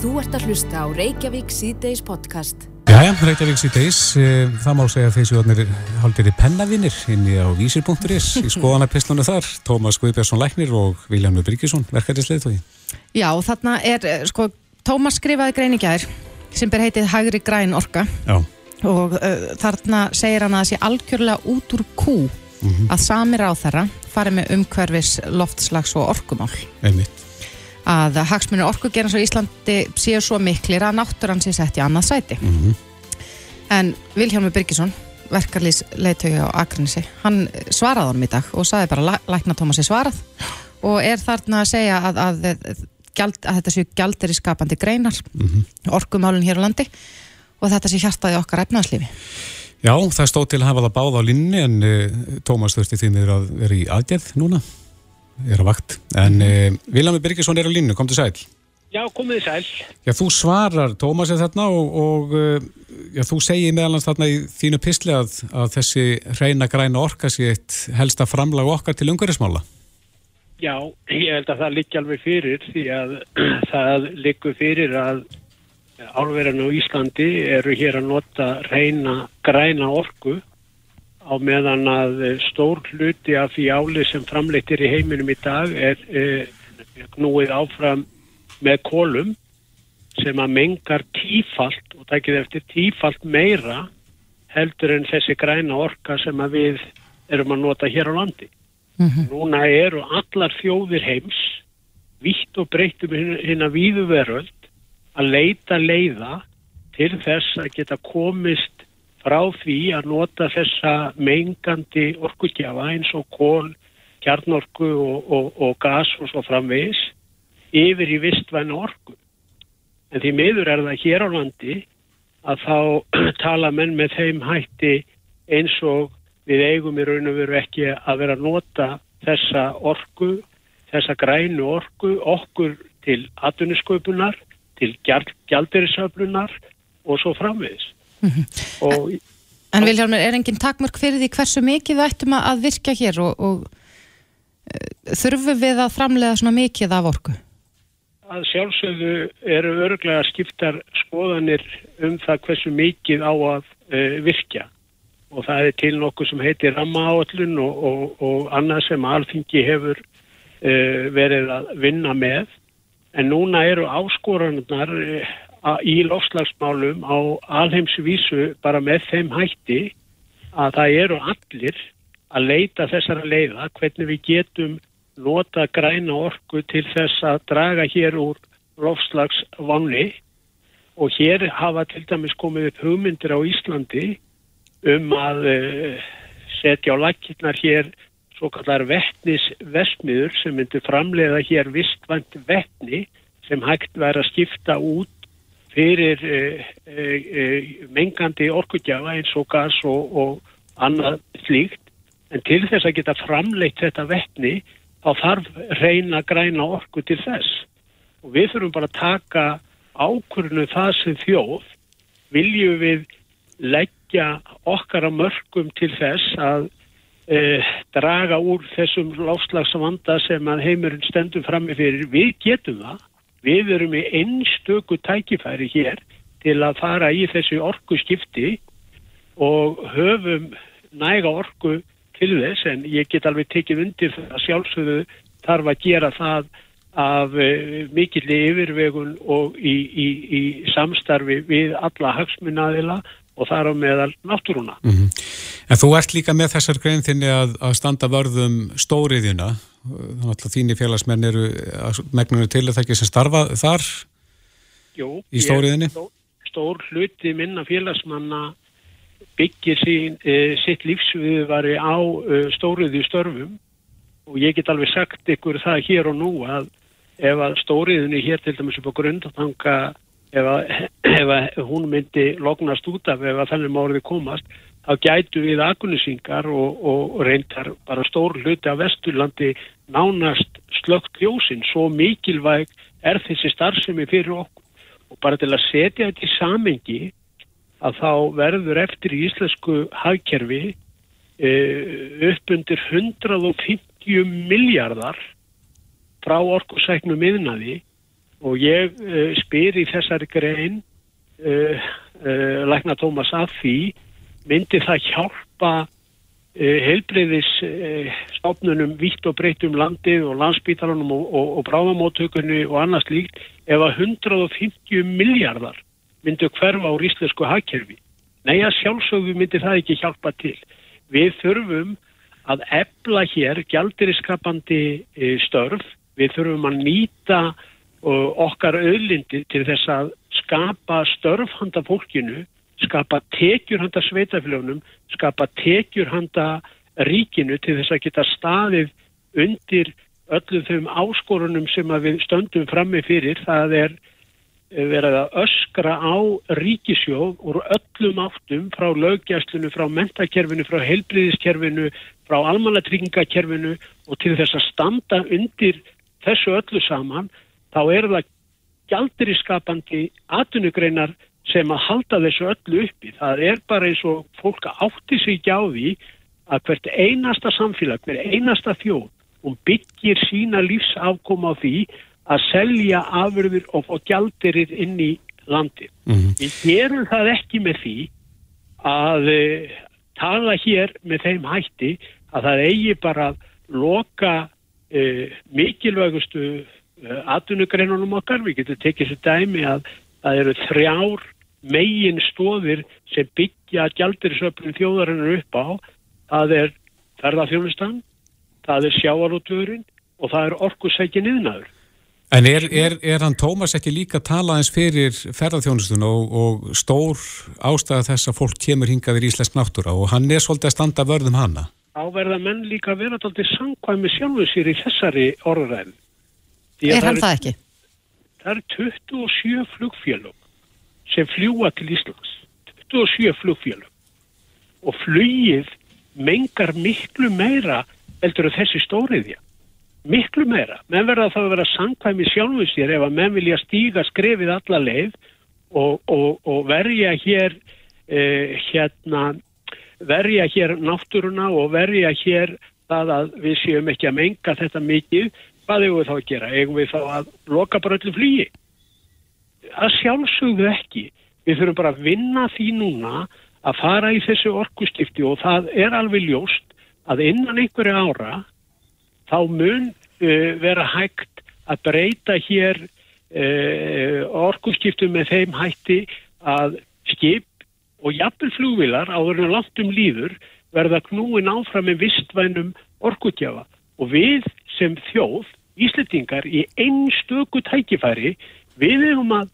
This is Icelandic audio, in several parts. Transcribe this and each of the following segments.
Þú ert að hlusta á Reykjavík C-Days podcast. Jæja, Reykjavík C-Days, það má segja að þessi orðnir haldir í pennavinnir inn í á vísir.is í skoðanapistlunum þar, Tómas Guðbjörnsson Læknir og Viljánu Bryggjesson, verkefnisleið Já, þarna er, sko, Tómas skrifaði greiningjar sem ber heitið Hægri græn orka Já. og uh, þarna segir hann að það sé algjörlega út úr kú mm -hmm. að samir á þeirra fari með umhverfis loftslags og orkumál. Einmitt að hagsmunir orkugerðans á Íslandi séu svo miklir að náttúrann sé sett í annað sæti mm -hmm. en Vilhjálmur Byrkisson verkarlýs leiðtögi á Akranesi hann svaraði honum í dag og saði bara lækna Tómasi svarað og er þarna að segja að, að, að, að þetta séu gjaldir í skapandi greinar mm -hmm. orkumálun hér á landi og þetta sé hjartaði okkar efnaðslífi Já, það stóð til að hafa það báð á linni en uh, Tómas þurfti því miður að vera í aðgerð núna er á vakt. En mm -hmm. uh, Viljámi Birgisson er á línu, kom til sæl. Já, komið sæl. Já, þú svarar Tómas eða þarna og, og uh, já, þú segir meðalans þarna í þínu pistli að, að þessi reyna græna orka sé eitt helsta framlag okkar til umhverfismála. Já, ég held að það liggi alveg fyrir því að það liggur fyrir að álverðinu á Íslandi eru hér að nota reyna græna orku á meðan að stór hluti af því áli sem framleittir í heiminum í dag er e, knúið áfram með kólum sem að mengar tífalt og takið eftir tífalt meira heldur en þessi græna orka sem að við erum að nota hér á landi. Mm -hmm. Núna eru allar þjóðir heims vitt og breytum hinn að víðuveröld að leita leiða til þess að geta komist frá því að nota þessa mengandi orkugjafa eins og kól, kjarnorku og, og, og gas og svo framvegis yfir í vistvæna orku. En því miður er það hér á landi að þá tala menn með þeim hætti eins og við eigum í raun og veru ekki að vera að nota þessa orku, þessa grænu orku okkur til atvinnisköpunar, til gjaldirisöflunar og svo framvegis. Mm -hmm. og, en Viljálmur, er enginn takmörk fyrir því hversu mikið það ættum að virka hér og, og uh, þurfum við að framlega svona mikið af orku? Að sjálfsögðu eru örglega skiptar skoðanir um það hversu mikið á að uh, virka og það er til nokkuð sem heitir rammaáallun og, og, og annað sem alþingi hefur uh, verið að vinna með en núna eru áskoranarnar í lofslagsmálum á alheimsvísu bara með þeim hætti að það eru allir að leita þessara leiða hvernig við getum nota græna orku til þess að draga hér úr lofslagsvanni og hér hafa til dæmis komið upp hugmyndir á Íslandi um að uh, setja á lakirnar hér svo kallar vettnisvesmiður sem myndir framleiða hér vistvænt vettni sem hægt verið að skipta út fyrir uh, uh, mengandi orkugjafa eins og gas og, og annað slíkt. En til þess að geta framleitt þetta vettni þá þarf reyna græna orku til þess. Og við þurfum bara að taka ákvörnu það sem þjóð. Viljum við leggja okkar að mörgum til þess að uh, draga úr þessum láslagsvanda sem að heimurinn stendur fram með fyrir? Við getum það Við erum í einstöku tækifæri hér til að fara í þessi orku skipti og höfum næga orku til þess en ég get alveg tekið undir að sjálfsögðu þarf að gera það af uh, mikilli yfirvegun og í, í, í samstarfi við alla hagsmunnaðila og þar á meðal náttúruna. Mm -hmm. En þú ert líka með þessar grein þinni að, að standa vörðum stóriðina þannig að þínir félagsmenn eru megnunni til að það ekki sem starfa þar Jú, í stóriðinni stór, stór hluti minna félagsmanna byggir sín, e, sitt lífsviðvari á e, stóriði störfum og ég get alveg sagt ykkur það hér og nú að ef að stóriðinni hér til dæmis upp á grundatanga ef, að, ef að hún myndi lognast út af ef að þannig mórið komast þá gætu við agunissingar og, og reyndar bara stór hluti af Vesturlandi nánast slögt ljósinn, svo mikilvæg er þessi starfsemi fyrir okkur. Og bara til að setja þetta í samengi að þá verður eftir í íslensku hagkerfi e, upp undir 150 miljardar frá orkusæknum yðnaði og ég uh, spyr í þessari grein uh, uh, lækna Tómas að því myndi það hjálpa heilbreyðis stofnunum vitt og breytt um landið og landsbítalunum og, og, og bráðamóttökunni og annars líkt ef að 150 miljardar myndu hverfa úr íslensku hagkerfi. Nei að sjálfsögðu myndi það ekki hjálpa til. Við þurfum að ebla hér gjaldiriskapandi störf, við þurfum að nýta okkar auðlindi til þess að skapa störf handa fólkinu, skapa tekjur handa sveitafljónum, skapa tekjur handa ríkinu til þess að geta staðið undir öllum þeim áskorunum sem við stöndum frammi fyrir. Það er verið að öskra á ríkisjóð úr öllum áttum frá löggjastlunu, frá mentakerfinu, frá heilbriðiskerfinu, frá almannatryggingakerfinu og til þess að standa undir þessu öllu saman þá er það gjaldir í skapandi atvinnugreinar sem að halda þessu öllu uppi. Það er bara eins og fólk átti sig ekki á því að hvert einasta samfélag, hver einasta þjóð og byggir sína lífsafkoma á því að selja afurður og fá gjaldirir inn í landi. Mm -hmm. Við gerum það ekki með því að uh, tala hér með þeim hætti að það eigi bara að loka uh, mikilvægustu atvinnugreinunum okkar, við getum tekið þessu dæmi að það eru þrjár megin stóðir sem byggja gjaldirisöfnum þjóðarinnar upp á. Það er ferðarþjónustan það er sjáarútvörin og það er orkusækin yðnaður En er, er, er hann Tómas ekki líka talað eins fyrir ferðarþjónustun og, og stór ástæða þess að fólk kemur hingaðir Íslensk náttúra og hann er svolítið að standa vörðum hanna? Áverða menn líka alltaf sangkvæmi sjálfu sér í þessari orðræðin Er hann það ekki? Það eru 27 flugfélög sem fljúa til Íslands. 27 flugfélög. Og flugið mengar miklu meira heldur þessi stóriðja. Miklu meira. Menn verða þá að vera sangkvæmi sjálfum sér ef að menn vilja stíga skrefið alla leið og, og, og verja hér eh, hérna verja hér náttúruna og verja hér það að við séum ekki að menga þetta mikið hvað eigum við þá að gera? Eigum við þá að loka bara öllu flýi? Það sjálfsögðu ekki. Við þurfum bara að vinna því núna að fara í þessu orkustifti og það er alveg ljóst að innan einhverju ára þá mun uh, vera hægt að breyta hér uh, orkustiftu með þeim hætti að skip og jafnvel flugvilar áður en langt um líður verða knúin áfram með vistvænum orkutjafa og við sem þjóð Íslandingar í einstöku tækifæri við erum að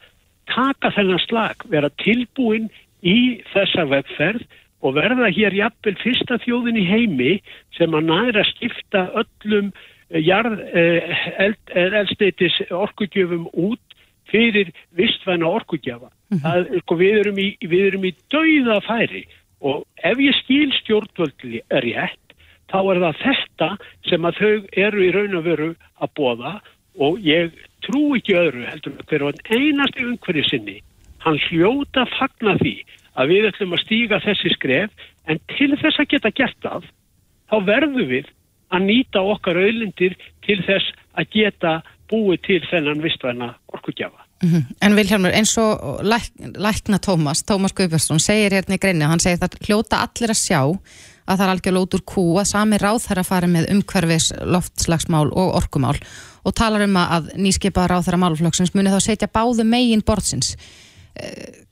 taka þennan slag, vera tilbúin í þessa vegferð og verða hér jafnvel fyrsta þjóðin í heimi sem að næra skipta öllum eh, eldsteitis orkugjöfum út fyrir vistvæna orkugjafa. Mm -hmm. sko, við, erum í, í dauða færi og ef ég skil stjórnvöldli er rétt þá er það þetta sem að þau eru í raun og veru að bóða og ég trú ekki öðru heldur að hverju einasti umhverju sinni hann hljóta fagna því að við ætlum að stíga þessi skref en til þess að geta gert það þá verðum við að nýta okkar auðlindir til þess að geta búið til þennan vistvæna orkugjafa. Mm -hmm. En Vilhelmur, eins og læk, lækna Tómas, Tómas Guðbjörnsson segir hérna í greinu, hann segir það hljóta allir að sjá að það er algjörlega út úr kú að sami ráð þær að fara með umhverfis loftslagsmál og orkumál og talar um að nýskipa ráð þær að málflöksins muni þá setja báðu megin borðsins eh,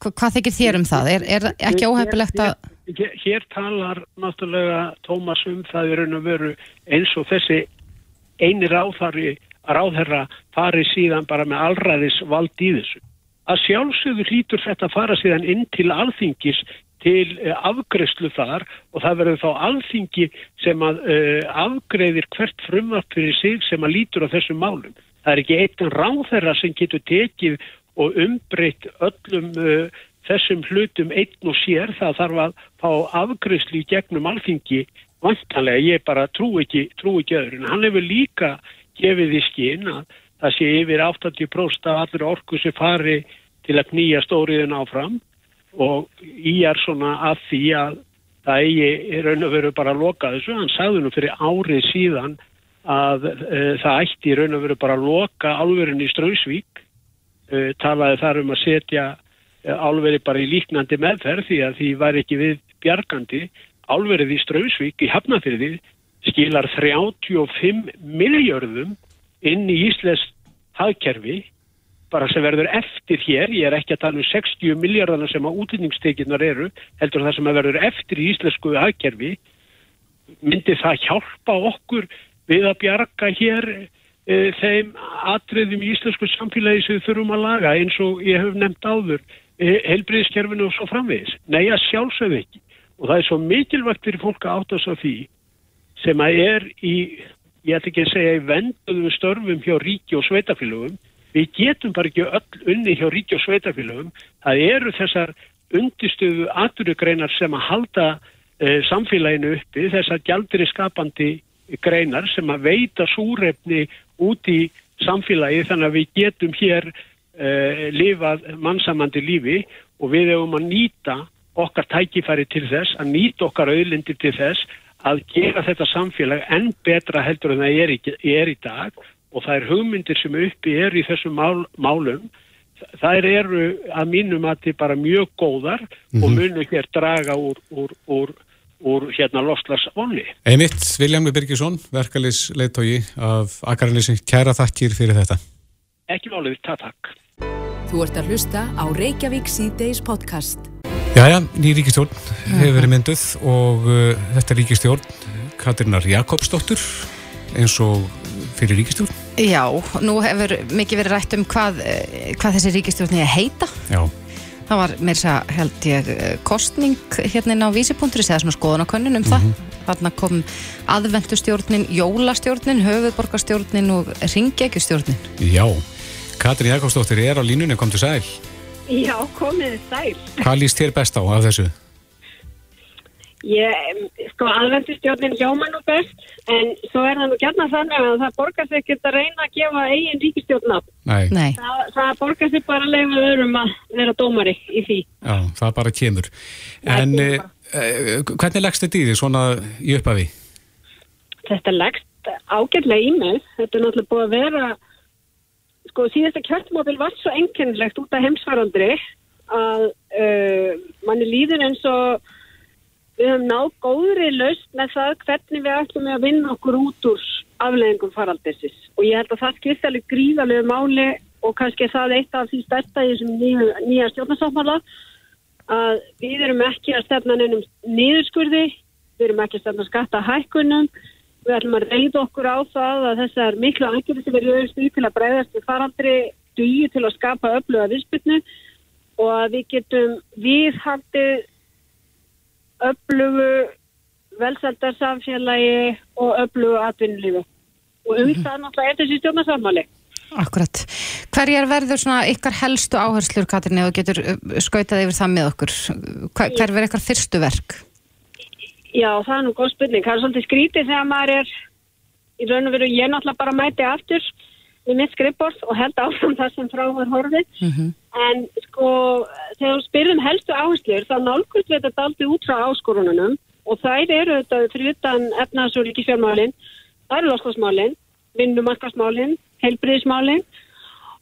hvað þykir þér um það? Er, er ekki óhefilegt að hér, hér talar náttúrulega Tómas um það er veru eins og þessi eini ráðhari ráðherra fari síðan bara með allræðis vald í þessu að sjálfsögðu hlýtur þetta fara síðan inn til alþingis til eh, afgreðslu þar og það verður þá alþingi sem að uh, afgreðir hvert frumvart fyrir sig sem að lítur á þessum málum. Það er ekki eitt en ráðherra sem getur tekið og umbreytt öllum uh, þessum hlutum einn og sér. Það þarf að fá afgreðslu í gegnum alþingi vantanlega. Ég bara trú ekki, trú ekki öðru. En hann hefur líka gefið í skinn að það sé yfir 80% af allur orku sem fari til að knýja stóriðin áfram og ég er svona að því að það eigi raun og veru bara að loka þessu, hann sagði nú fyrir árið síðan að uh, það ætti raun og veru bara að loka álverðin í Strömsvík uh, talaði þar um að setja uh, álverði bara í líknandi meðferð því að því var ekki við bjargandi álverðið í Strömsvík í Hafnafyrði skilar 35 miljörðum inn í Íslands hagkerfi bara sem verður eftir hér, ég er ekki að tala um 60 miljardana sem að útlýningstekinnar eru, heldur það sem að verður eftir í íslensku aðgerfi, myndi það hjálpa okkur við að bjarga hér e, þeim atriðum í íslensku samfélagi sem við þurfum að laga eins og ég hef nefnt áður, e, helbriðskerfinu og svo framvegis. Nei, að sjálfsögð ekki. Og það er svo mikilvægt fyrir fólk að átta svo því sem að er í, ég ætla ekki að segja, í venduðum störfum hjá ríki og sveitafélögum við getum bara ekki öll unni hjá ríki og sveitafélögum. Það eru þessar undistöðu aturugreinar sem að halda e, samfélaginu uppi, þessar gjaldri skapandi greinar sem að veita súrefni út í samfélagi þannig að við getum hér e, lifað mannsamandi lífi og við hefum að nýta okkar tækifæri til þess, að nýta okkar auðlindir til þess að gera þetta samfélag enn betra heldur en það er í, er í dag og það er hugmyndir sem uppi er í þessum mál, málum þær eru að mínum að þið bara mjög góðar mm -hmm. og mhm. munu hér draga úr, úr, úr, úr hérna loslasvonni. Einmitt, Viljami Birgisson, verkalis leittói af Akarnissi, kæra þakkir fyrir þetta. Ekki málið, takk takk. Þú ert að hlusta á Reykjavík C-Days podcast. Jæja, ný ríkistjórn hefur verið mynduð og uh, þetta ríkistjórn Katrínar Jakobsdóttur eins og fyrir ríkistjórn? Já, nú hefur mikið verið rætt um hvað, eh, hvað þessi ríkistjórn er að heita. Já. Það var mér þess að held ég eh, kostning hérna inn á vísipunkturis eða svona skoðanakönnun um mm -hmm. það. Þarna kom aðvendustjórnin, jólastjórnin, höfuðborgarstjórnin og ringjækjustjórnin. Já, Katrin Jakobsdóttir er á línunni, kom til sæl. Já, komið sæl. Hvað líst þér best á af þessu? Ég, sko, aðvendustjórnin hjóma nú best, en svo er það nú gætna þannig að það borgar sig ekkert að reyna að gefa eigin ríkistjórn. Nei. Það, það borgar sig bara að leifa öðrum að vera dómari í því. Já, það bara kemur. En eh, eh, hvernig leggst þetta í því svona í upphafi? Þetta leggst ágætlega í mig. Þetta er náttúrulega búið að vera, sko, síðasta kjörtmóbil var svo enginlegt út af heimsvarandri að uh, manni líður eins og við höfum náð góðri laust með það hvernig við ætlum að vinna okkur út úr afleðingum faraldessis og ég held að það skipta alveg gríðalegu máli og kannski það eitt af því stærsta í þessum nýja, nýja stjórnarsáttmála að við erum ekki að stefna nefnum nýðurskurði, við erum ekki að stefna skatta hækkunum, við ætlum að reyða okkur á það að þessar miklu aðgjörði sem eru auðvist í til að breyðast við faraldri dugi til að skapa öfluga viðspilnu og að við getum viðhaldið öflugu velseldarsamfélagi og öflugu atvinnulífi. Og um mm -hmm. það náttúrulega er þessi stjórnarsammáli. Akkurat. Hverjar verður svona ykkar helstu áherslur, Katrin, eða getur uh, skautað yfir það með okkur? Hver, hver verður ykkar fyrstu verk? Já, það er nú góð spurning. Það er svolítið skrítið þegar maður er í raun og veru, ég náttúrulega bara mæti aftur við mitt skrippbord og held áfram það sem frá var horfið. Mm -hmm. En sko, þegar við spyrjum helstu áherslur, þá nálgust við þetta aldrei út frá áskorununum og þær eru þetta fyrir utan efnaðsóríki fjármálinn, það eru loskosmálinn, vinnumarkasmálinn, heilbriðismálinn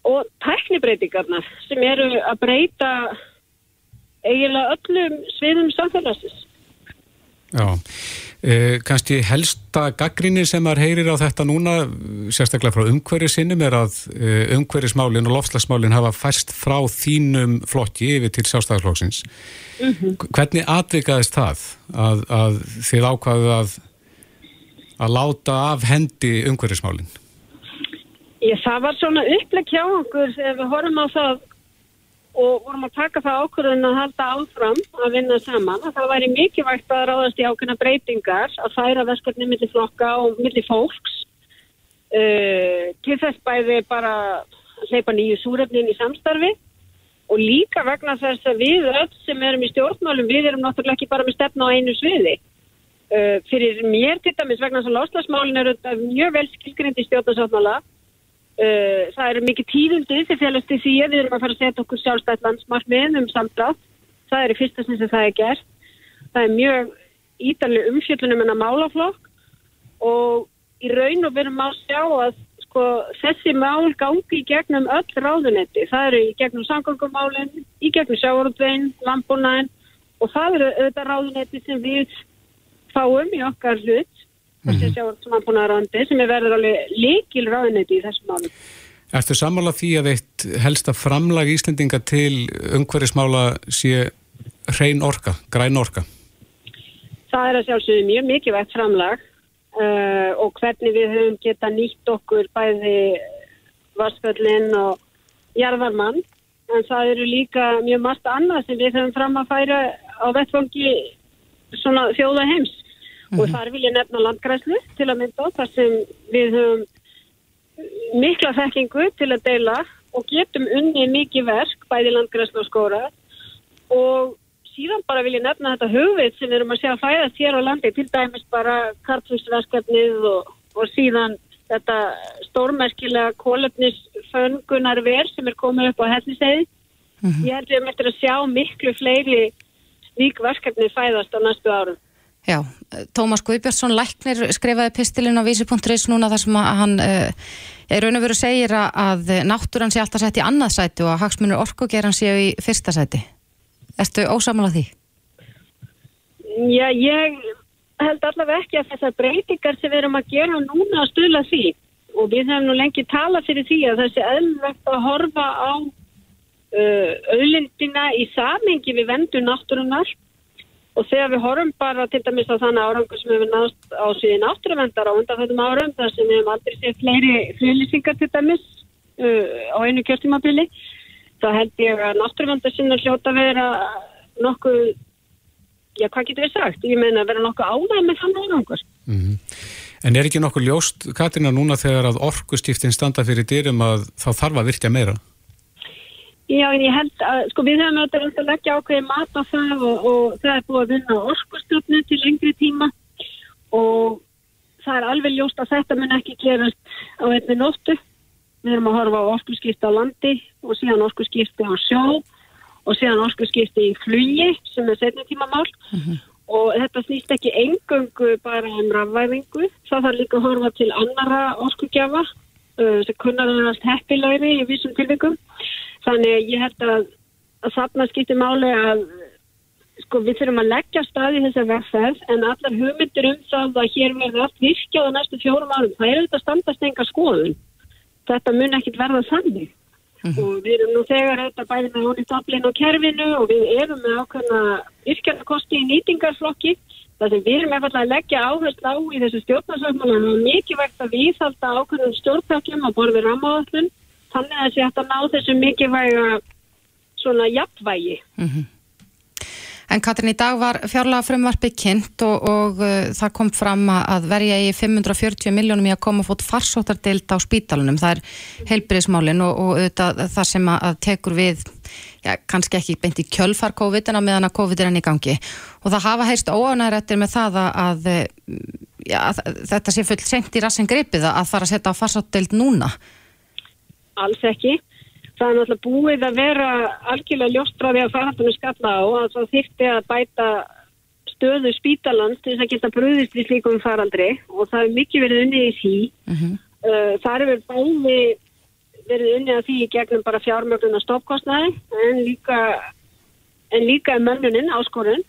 og tæknibreitingarna sem eru að breyta eiginlega öllum sviðum samfélagsins. Já, eh, kannski helsta gaggrinni sem maður heyrir á þetta núna, sérstaklega frá umhverjisinnum, er að eh, umhverjismálinn og lofslagsmálinn hafa færst frá þínum flokki yfir til sjálfstæðarflokksins. Mm -hmm. Hvernig atvikaðist það að, að þið ákvaðu að, að láta af hendi umhverjismálinn? Ég, það var svona uppleg hjá okkur ef við horfum á það og vorum að taka það ákvörðun að halda áfram að vinna saman. Að það væri mikilvægt að ráðast í ákveðna breytingar að færa verkefni millir flokka og millir fólks uh, til þess bæði bara að hleypa nýju súrefnin í samstarfi og líka vegna þess að við öll sem erum í stjórnmálum við erum náttúrulega ekki bara með stefna á einu sviði. Uh, fyrir mér til dæmis vegna þess að loslasmálin eru mjög vel skilgrindi í stjórnarsáttmála Uh, það eru mikið tíðundi sem félast í því að við erum að fara að setja okkur sjálfstætt landsmarkmið um samdrátt. Það er í fyrsta sem það er gert. Það er mjög ídarlega umfjöldunum en að málaflokk og í raun og verum að sjá að sko, þessi mál gangi í gegnum öll ráðunetti. Það eru í gegnum samgangumálinn, í gegnum sjávarútveginn, landbúnaðinn og það eru auðvitað ráðunetti sem við fáum í okkar hlut mm -hmm. sjávarútveginn sem er verður alveg líkil ráðunetti í þessum málum. Erstu sammála því að eitt helsta framlag Íslendinga til umhverfismála sé hrein orka, græn orka? Það er að sjálfsögðu mjög mikilvægt framlag uh, og hvernig við höfum geta nýtt okkur bæði varsföllin og jarðarmann en það eru líka mjög margt annað sem við höfum fram að færa á vettfangi svona þjóða heims -hmm. og mhm. þar vil ég nefna landgræslu til að mynda þar sem við höfum mikla þekkingu til að deila og getum unni mikið verk bæði landgræslu og skóra og síðan bara vil ég nefna þetta hugveit sem við erum að sjá að fæðast hér á landi, til dæmis bara kartfúsverkefnið og, og síðan þetta stórmerkilega kólefnisföngunar verð sem er komið upp á hellisegi. Mm -hmm. Ég held við möttum að sjá miklu fleiri stík verkefni fæðast á næstu árum. Já, Tómas Guðbjörnsson Læknir skrifaði pistilinn á vísi.is núna þar sem að hann uh, er raun og veru segir að náttúrann sé alltaf sett í annað sæti og að hagsmunur orkugeran séu í fyrsta sæti. Erstu ósamal á því? Já, ég held allavega ekki að þessar breytingar sem við erum að gera núna að stula því og við hefum nú lengi talað fyrir því að þessi eðlvegt að horfa á uh, auðlindina í samengi við vendu náttúrunar og þegar við horfum bara til dæmis á þannig árangur sem við náðast á síðan náttúruvendar á undanfættum árum þar sem við hefum aldrei séð fleiri fljóðlýsingar til dæmis uh, á einu kjörtímabili þá held ég að náttúruvöndarsinnar hljóta vera nokkuð, já hvað getur við sagt, ég meina vera nokkuð ánæg með þann árangur. Mm -hmm. En er ekki nokkuð ljóst, Katrina, núna þegar að orkustíftin standa fyrir dyrum að þá þarf að virkja meira? Já, ég held að, sko við hefum auðvitað að leggja ákveði mat á það og, og það er búið að vinna orkustöfnu til lengri tíma og það er alveg ljóst að þetta mun ekki gerast á einni nóttu Við erum að horfa á orkusskipti á landi og síðan orkusskipti á sjó og síðan orkusskipti í flugi sem er setni tíma mál mm -hmm. og þetta snýst ekki engöngu bara um rafvæðingu. Það þarf líka að horfa til annara orkugjafa uh, sem kunnar að vera allt heppilegri í vísum tilvikum. Þannig ég held að, að þarna skipti máli að sko, við þurfum að leggja staði þessar vegferð en allar hugmyndir um það að hér verður allt virkjað á næstu fjórum árum. Það er auðvitað standast enga skoðun þetta mun ekkit verða þannig mm -hmm. og við erum nú þegar auðvitað bæði með hónið tablin og kerfinu og við erum með ákveðna yrkjarnakosti í nýtingarflokki þar sem við erum eftir að leggja áherslu á í þessu stjórnarsöfnum og mikilvægt að við þálta ákveðnum stjórnpökjum að borði ramáðallun þannig að þessi hægt að ná þessu mikilvæga svona jafnvægi mm -hmm. En Katrin, í dag var fjárlega frumvarpi kynnt og, og uh, það kom fram að verja í 540 miljónum í að koma fót farsóttardild á spítalunum. Það er heilbriðismálinn og, og auðvitað það sem að tekur við, já, kannski ekki beint í kjölfar COVID en á meðan að COVID er enn í gangi. Og það hafa heist óanærættir með það að, já, að þetta sé fullt senkt í rassin gripið að fara að setja á farsóttardild núna. Alls ekki það er náttúrulega búið að vera algjörlega ljóstraði að farhandunum skalla á að það þýtti að bæta stöðu spítalands til þess að geta bröðist við slíkum faraldri og það er mikið verið unnið í því. Uh -huh. uh, það er verið unnið að því gegnum bara fjármögnuna stoppkostnaði en líka, en líka mönnuninn áskorun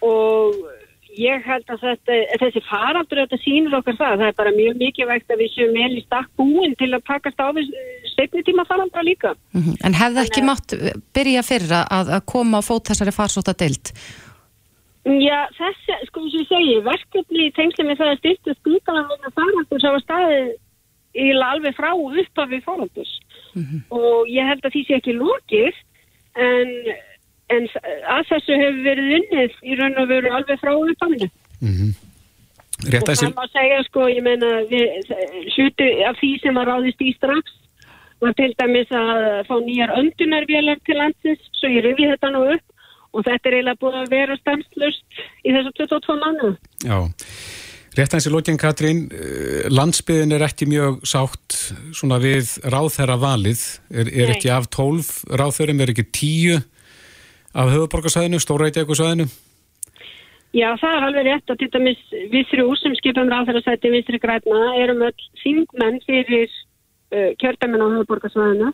og ég held að þetta, þessi faraldur þetta sínur okkar það, það er bara mjög mikilvægt að við séum vel í stakk búin til að takast á við stefni tíma faraldra líka. Mm -hmm. En hefði ekki mátt byrja fyrra að, að koma á fót þessari farsóta deilt? Já, þessi, sko sem ég segi, verkefni í tengslu með það að styrta spíkala með faraldur sem var staðið í alveg frá upp af við faraldurs mm -hmm. og ég held að því sé ekki lókið en en að þessu hefur verið unnið í raun og veru alveg frá uppaminu mm -hmm. og það má segja sko ég menna hluti af því sem að ráðist í strax var til dæmis að fá nýjar öndunarvélar til landsins svo ég rifi þetta nú upp og þetta er eiginlega búið að vera stanslust í þessu 22 mannu Já. Rétt aðeins í lókinn Katrín, eh, landsbyðin er ekki mjög sátt svona við ráðherra valið, er, er ekki af 12 ráðherrum, er ekki 10 af höfuborgarsæðinu, Stórætjagursæðinu? Já, það er alveg rétt að dæmis við þrjú sem skipum ráðherrasæti vinstri græna erum öll þingmenn fyrir uh, kjördamin á höfuborgarsvæðinu.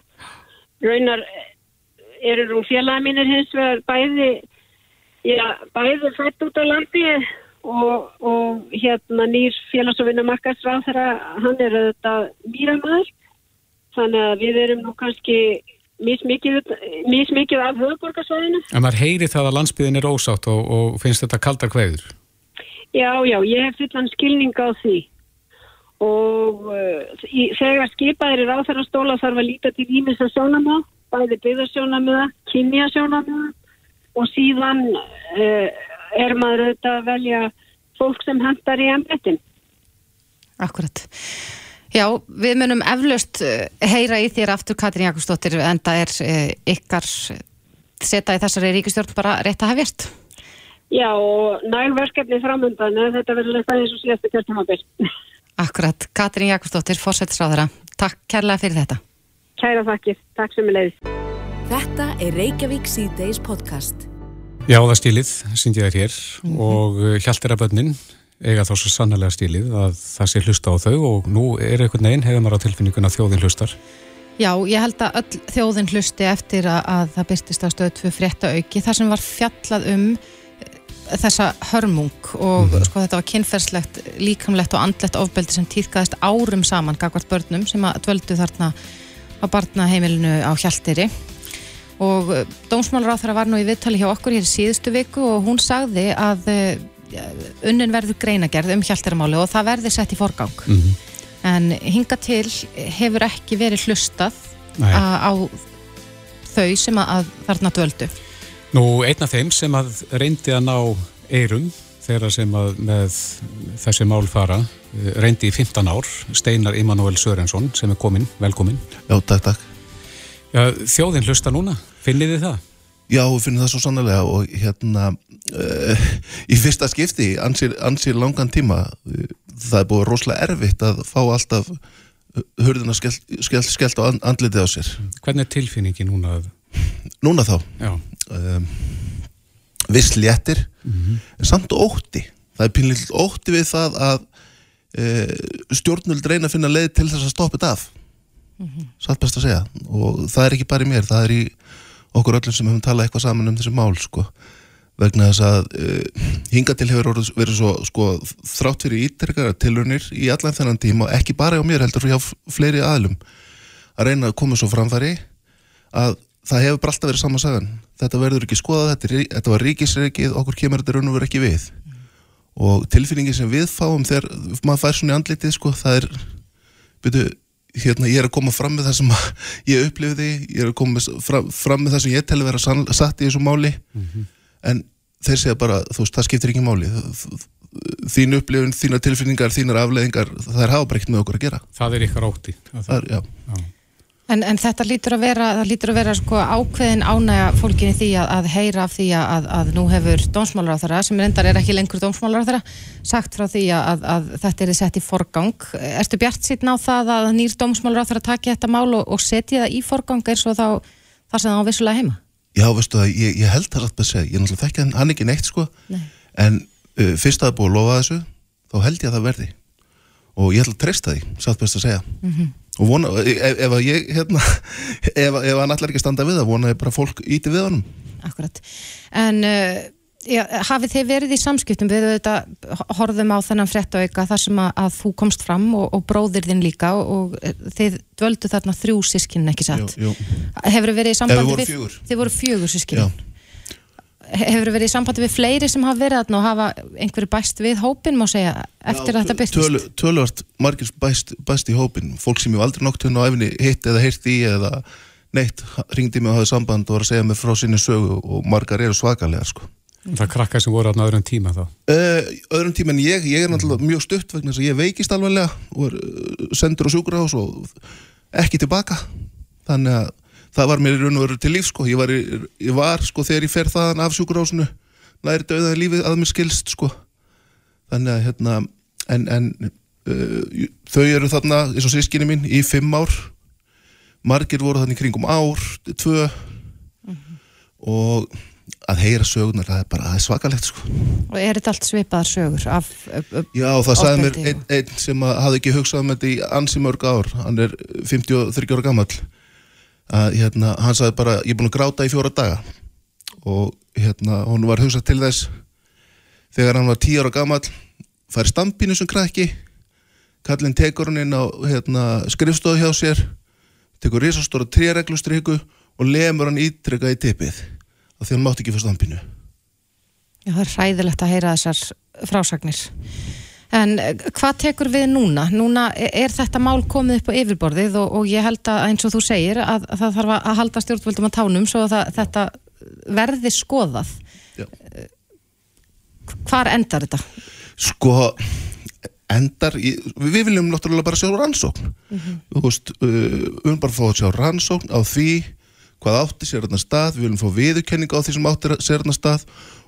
Raunar eh, eru nú félagi mínir hins vegar bæði, já, bæði fætt út á landi og, og hérna nýr félags- og vinnamarkarsráð þeirra, hann er auðvitað mýramæður. Þannig að við erum nú kannski mismikið af höfuborgarsvæðinu. En maður heyri það að landsbyðin er ósátt og, og finnst þetta kaldar kveður. Já, já, ég hef fullan skilning á því og uh, í, þegar skipaðir er áþarastóla þarf að líta til ímessa sjónamöða, bæði byggðarsjónamöða, kynjasjónamöða og síðan uh, er maður auðvitað að velja fólk sem hendar í embettin. Akkurat. Já, við munum eflaust eh, heyra í þér aftur Katrín Jakobsdóttir en það er uh, ykkar seta í þessari ríkistjórn bara rétt að hefjast. Já, og nælverkefni framöndan, eh, þetta verður þetta eins og síðastu kjörtumabil. Akkurat. Katrín Jakobsdóttir, fórsættisráðara. Takk kærlega fyrir þetta. Kæra þakkir, takk sem er leiðist. Þetta er Reykjavík C-Days podcast. Já, það stílið, syndi ég þér hér og uh, hjaltir að bönnin eiga þá svo sannlega stílið að það sé hlusta á þau og nú er einhvern veginn hefur maður á tilfinningun að þjóðin hlustar. Já, ég held að öll þjóðin hlusti eftir að, að það byrtist á stöðu tvö frétta auki þar sem var fjallað um eh, þessa hörmung og sko þetta var kynferðslegt, líkamlegt og andlegt ofbeldi sem týrkaðist árum saman gagvart börnum sem að dvöldu þarna á barnaheimilinu á Hjaltiri og eh, dómsmálaráþara var nú í viðtali hjá okkur hér í síðustu viku og hún sagði að eh, unnin verður greinagerð um Hjaltiramáli og það verði sett í forgang Mm en hinga til hefur ekki verið hlustað á þau sem að, þarna dvöldu Nú, einn af þeim sem að reyndi að ná eirum þeirra sem að með þessi mál fara eh, reyndi í 15 ár, Steinar Immanuel Sörensson sem er kominn, velkominn. Já, takk, takk. Já, þjóðin hlusta núna, finnið þið það? Já, við finnum það svo sannlega og hérna uh, í fyrsta skipti, ansýr, ansýr langan tíma, það er búið rosalega erfitt að fá alltaf hurðina skellt, skellt, skellt á and- andlitið á sér. Hvernig er tilfinningi núna? Núna þá, Já, um, viss léttir, en samt ótti. Það er pínlíkt ótti við það að uh, stjórnvöld reyna að finna leið til þess að stoppa þetta af. Satt best að segja. Og það er ekki bara í mér, það er í okkur öllum sem höfum talað eitthvað saman um þessi mál, sko. Vegna þess að uh, hinga til hefur orðið- verið svo, sko, þrátt fyrir ítrekkara tilunir í allan þennan tíma, og ekki bara á mér heldur hjá fleiri aðlum, að reyna að koma svo framfæri að það hefur bara alltaf verið sama sagan þetta verður ekki skoðað, þetta, er þetta var ríkisreikið okkur kemur þetta raun og verið ekki við og tilfinningi sem við fáum þegar maður fær svona í andlitið sko, það er byrju, hérna, ég er að koma fram með það sem ég upplifði ég er að koma fram, fram með það sem ég telur vera satt í þessu máli. En þeir segja bara, þú veist, það skiptir ekki máli. Þín upplifun, þínar tilfinningar þínar afleðingar, það er hafa bara ekkert með okkur að gera. Það er ykkar ótti. það er, já, en, en þetta lítur að vera, lítur að vera sko ákveðin ánægja fólkinni því að, að heyra af því að, að nú hefur dómsmálaráþara, sem reyndar er ekki lengur dómsmálaráþara, sagt frá því að, að þetta er sett í forgang. Ertu bjart sýtn á það að nýr dómsmálaráþara taki þetta mál og, og setji það í forgang eins og þá þar sem það á vissulega heima? Já, veistu það, ég, ég held það með að segja, ég náttúrulega þekki hann, ekki neitt sko, Nei. en uh, fyrst að það búið að lofa þessu, þá held ég að það verði. Og ég ætla að treysta því, satt best að segja og vona, ef, ef að ég hérna, ef, ef hann ætlar ekki standa við það, vona ég bara fólk íti við honum Akkurat. En uh, já, hafið þið verið í samskiptum við þetta, horfðum á þennan fréttauka þar sem að, að þú komst fram og, og bróðir þinn líka og, og eh, þið dvöldu þarna þrjú sískinn ekki satt. Hefur verið í sambandi við... fjögur. Þið voru fjögur sískinn. Hefur verið í sambandi við fleiri sem hafa verið þarna og hafa einhverju bæst við hópin, má segja, eftir að þetta byrtist? Tölu, töluvert margir bæst, bæst í hópin fólk sem ég aldrei nokt hérna á efni hitt eða heyrt í eða neitt ringdi mig og hafði samband og var að segja mig frá sinni sögu og margar eru svakalegar sko Það krakkar sem voru á öðrum tíma þá. Uh, öðrum tíma en ég, ég er náttúrulega mjög stutt vegna þess að ég veikist alvarlega og er uh, sendur á sjúkrahús og ekki tilbaka þannig að það var mér í raun og veru til líf sko. ég, var, í, ég var sko þegar ég fer þaðan af sjúkrahúsinu læri döðaði lífið að mér skilst sko. þannig að hérna en, en uh, þau eru þarna eins og sískinni mín í fimm ár margir voru þarna í kringum ár tvö og að heyra sögunar, það er bara, það er svakalegt sko. Og er þetta allt svipaðar sögur af, af, af Já, það sagði mér einn ein sem hafði ekki hugsað um þetta í ansi mörg ár, hann er 53 ára gamall að hérna, hann sagði bara, ég er búin að gráta í fjóra daga og hérna, hún var hugsað til þess þegar hann var 10 ára gamall fær stampinu sem krakki kallinn tekur hann inn á hérna, skrifstofu hjá sér tekur risastóra tréreglustriku og lemur hann ítrekka í tippið af því hann mátti ekki fyrir stampinu Já, það er hræðilegt að heyra þessar frásagnir. En eh, hvað tekur við núna? Núna e- er þetta mál komið upp á yfirborðið og, og ég held að eins og þú segir að, að það þarf að halda stjórnvöldum að tánum svo að það, þetta verði skoðað. Já. Hvar endar þetta? sko endar, í, við viljum náttúrulega bara sjá rannsókn þú veist, uh, við viljum bara fá að sjá rannsókn á því hvað átti sér þarna stað, við viljum fá viðurkenning á því sem átti sér þarna stað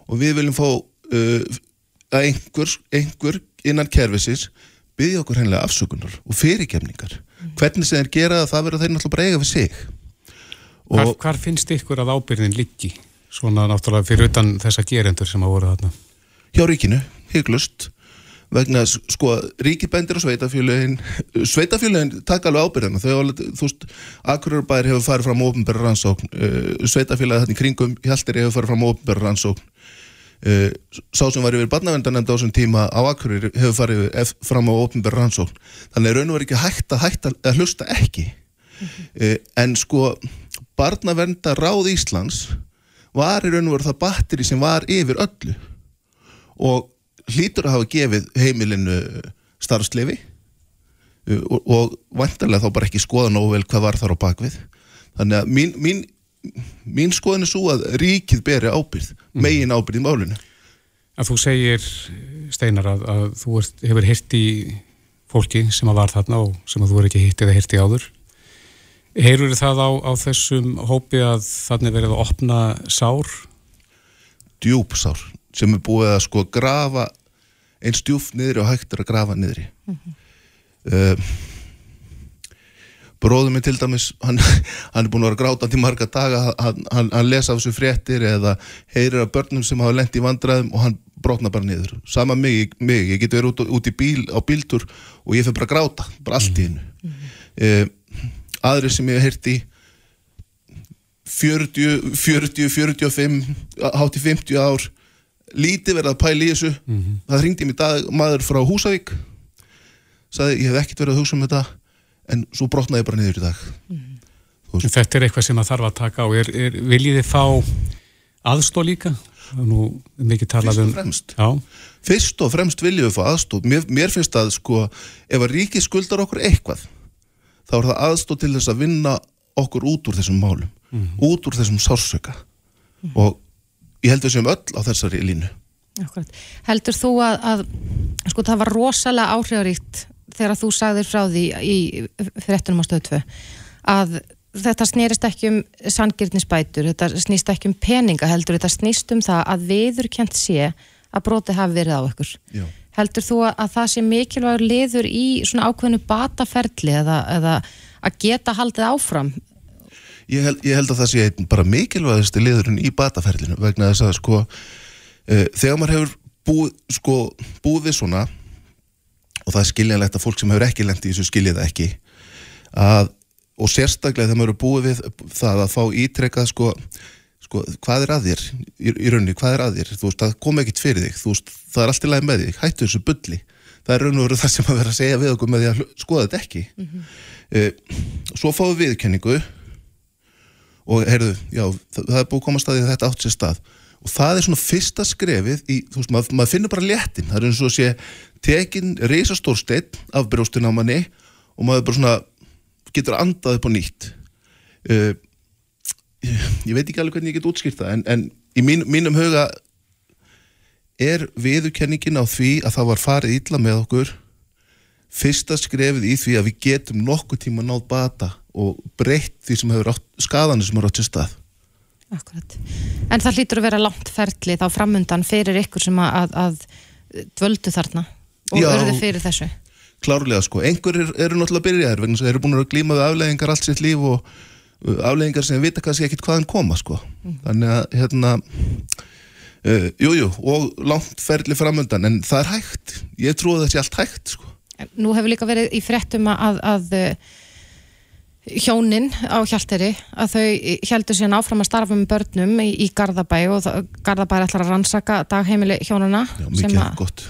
og við viljum fá uh, að einhver, einhver innan kerfisins byggja okkur hennilega afsökunar og fyrirkemningar hvernig sem þeir gera það, það verður þeir náttúrulega eiga við sig. Hvar, og hvar finnst ykkur að ábyrðin liggi? Svona náttúrulega fyrir utan þessa gerendur sem að voru þarna. hjá ríkinu, hygglust vegna sko, ríkið bendir á sveitafjölögin sveitafjölögin taka alveg ábyrðina þau, alveg, þú veist, Akureyrarbær hefur farið fram ofnbæra rannsókn uh, sveitafjölögin þetta í kringum Hjalteri hefur farið fram ofnbæra rannsókn uh, sá sem var yfir barnavendanemnd á þessum tíma á Akureyri hefur farið ef, fram á ofnbæra rannsókn. Þannig er raun og verið ekki hægt að, hægt að, að hlusta ekki. Uh, en sko barnavenda ráð Íslands var í raun og verið það batteri sem var yfir öllu. Og hlýtur að hafa gefið heimilinu starfslefi uh, og, og vantarlega þá bara ekki skoða nógu vel hvað var þar á bakvið þannig að mín, mín, mín skoðin er svo að ríkið beri ábyrð megin ábyrð í málinu Að þú segir, Steinar, að, að þú ert, hefur hirt í fólki sem að var þarna og sem að þú er ekki hitt eða hirt í áður. Heyrur það á, á þessum hópi að þannig verið að opna sár? djúpsár sem er búið að sko grafa eins djúft niðri og hægt er að grafa niðri mm bróður minn til dæmis hann, hann er búin að vera grátandi í marga daga hann, hann, hann lesa af þessu fréttir eða heyrir af börnum sem hafa lent í vandræðum og hann brotna bara niður. Sama mig, mig ég get verið út, út í bíl á bíltur og ég fyrir bara að gráta bara allt í hennu mm aðri sem ég hef heyrt í 40, 40, 45 hátt í 50 ár lítið verið að pæla í þessu. Það hringdi mér dag maður frá Húsavík sagði ég hef ekkert verið að hugsa um þetta en svo brotnaði ég bara niður í dag Þetta er eitthvað sem að þarf að taka á. Er, er, viljið þið fá aðstóð líka? Það Nú mikið talað Fyrst og um... fremst. Já, fyrst og fremst viljum við fá aðstóð mér, mér finnst að sko ef að ríki skuldar okkur eitthvað þá er það aðstóð til þess að vinna okkur út úr þessum málum út úr þessum sársöka og ég held við sem öll á þessari línu Akkurat. Heldur þú að, að sko það var rosalega áhrifaríkt þegar þú sagðir frá því í fréttunum á stöðu 2 að þetta snerist ekki um sangirnisbætur, þetta snýst ekki um peninga heldur, þetta snýst um það að viðurkent sé að broti hafi verið á ykkur. Já. Heldur þú að, að það sé mikilvægur liður í svona ákveðinu bataferli eða, eða að geta haldið áfram? ég held, ég held að það sé einn bara mikilvægasti liðurinn í bataferlinu vegna þess að sko uh, þegar maður hefur búið, sko, búið svona og það er skiljanlegt að fólk sem hefur ekki lent í þessu skiljið það ekki. Að, og sérstaklega þegar maður hefur búið við það að fá ítrekkað sko, sko hvað er að þér? Í, í rauninni, hvað er að þér, þú veist, það kom ekkit fyrir þig. Þú veist, það er allt í lagi með þig, hættu þessu bulli. Það er raun og veru það sem að vera að segja við okkur með því að skoða þetta ekki. Mm svo fáum við viðurkenningu og heyrðu, já, það, það er búið að koma staðið að þetta átt sér stað. Og það er svona fyrsta skrefið í, þú veist, maður, maður finnur bara léttin það er eins og sé tekin reisastór steinn af brjóstin á manni og maður bara svona getur andað upp á nýtt uh, ég, veit ekki alveg hvernig ég get útskýrt það en, en í mín, mínum huga er viðurkenningin á því að það var farið illa með okkur fyrsta skrefið í því að við getum nokkuð tíma náð bata og breytt því sem hefur átt, skadanir sem hefur átt sér stað. Akkurat. En það hlýtur að vera langt ferli þá framundan fyrir ykkur sem að, að, að dvöldu þarna og örðu fyrir þessu. Klárlega sko, einhverjir eru náttúrulega byrjaðir vegna þess að þeir eru búin að glíma við afleðingar allt sitt líf og, afleggingar sem vita kannski ekkit hvaðan koma sko. þannig að hérna uh, jú, jú, og langt ferli framöndan, en það er hægt ég trú að það sé allt hægt sko. Nú hefur líka verið í fréttum að, að uh, hjónin á Hjalteri að þau heldur síðan áfram að starfa með börnum í, í Garðabæ og það, Garðabæ er ætlar að rannsaka dagheimili hjónuna Já, mikið að, gott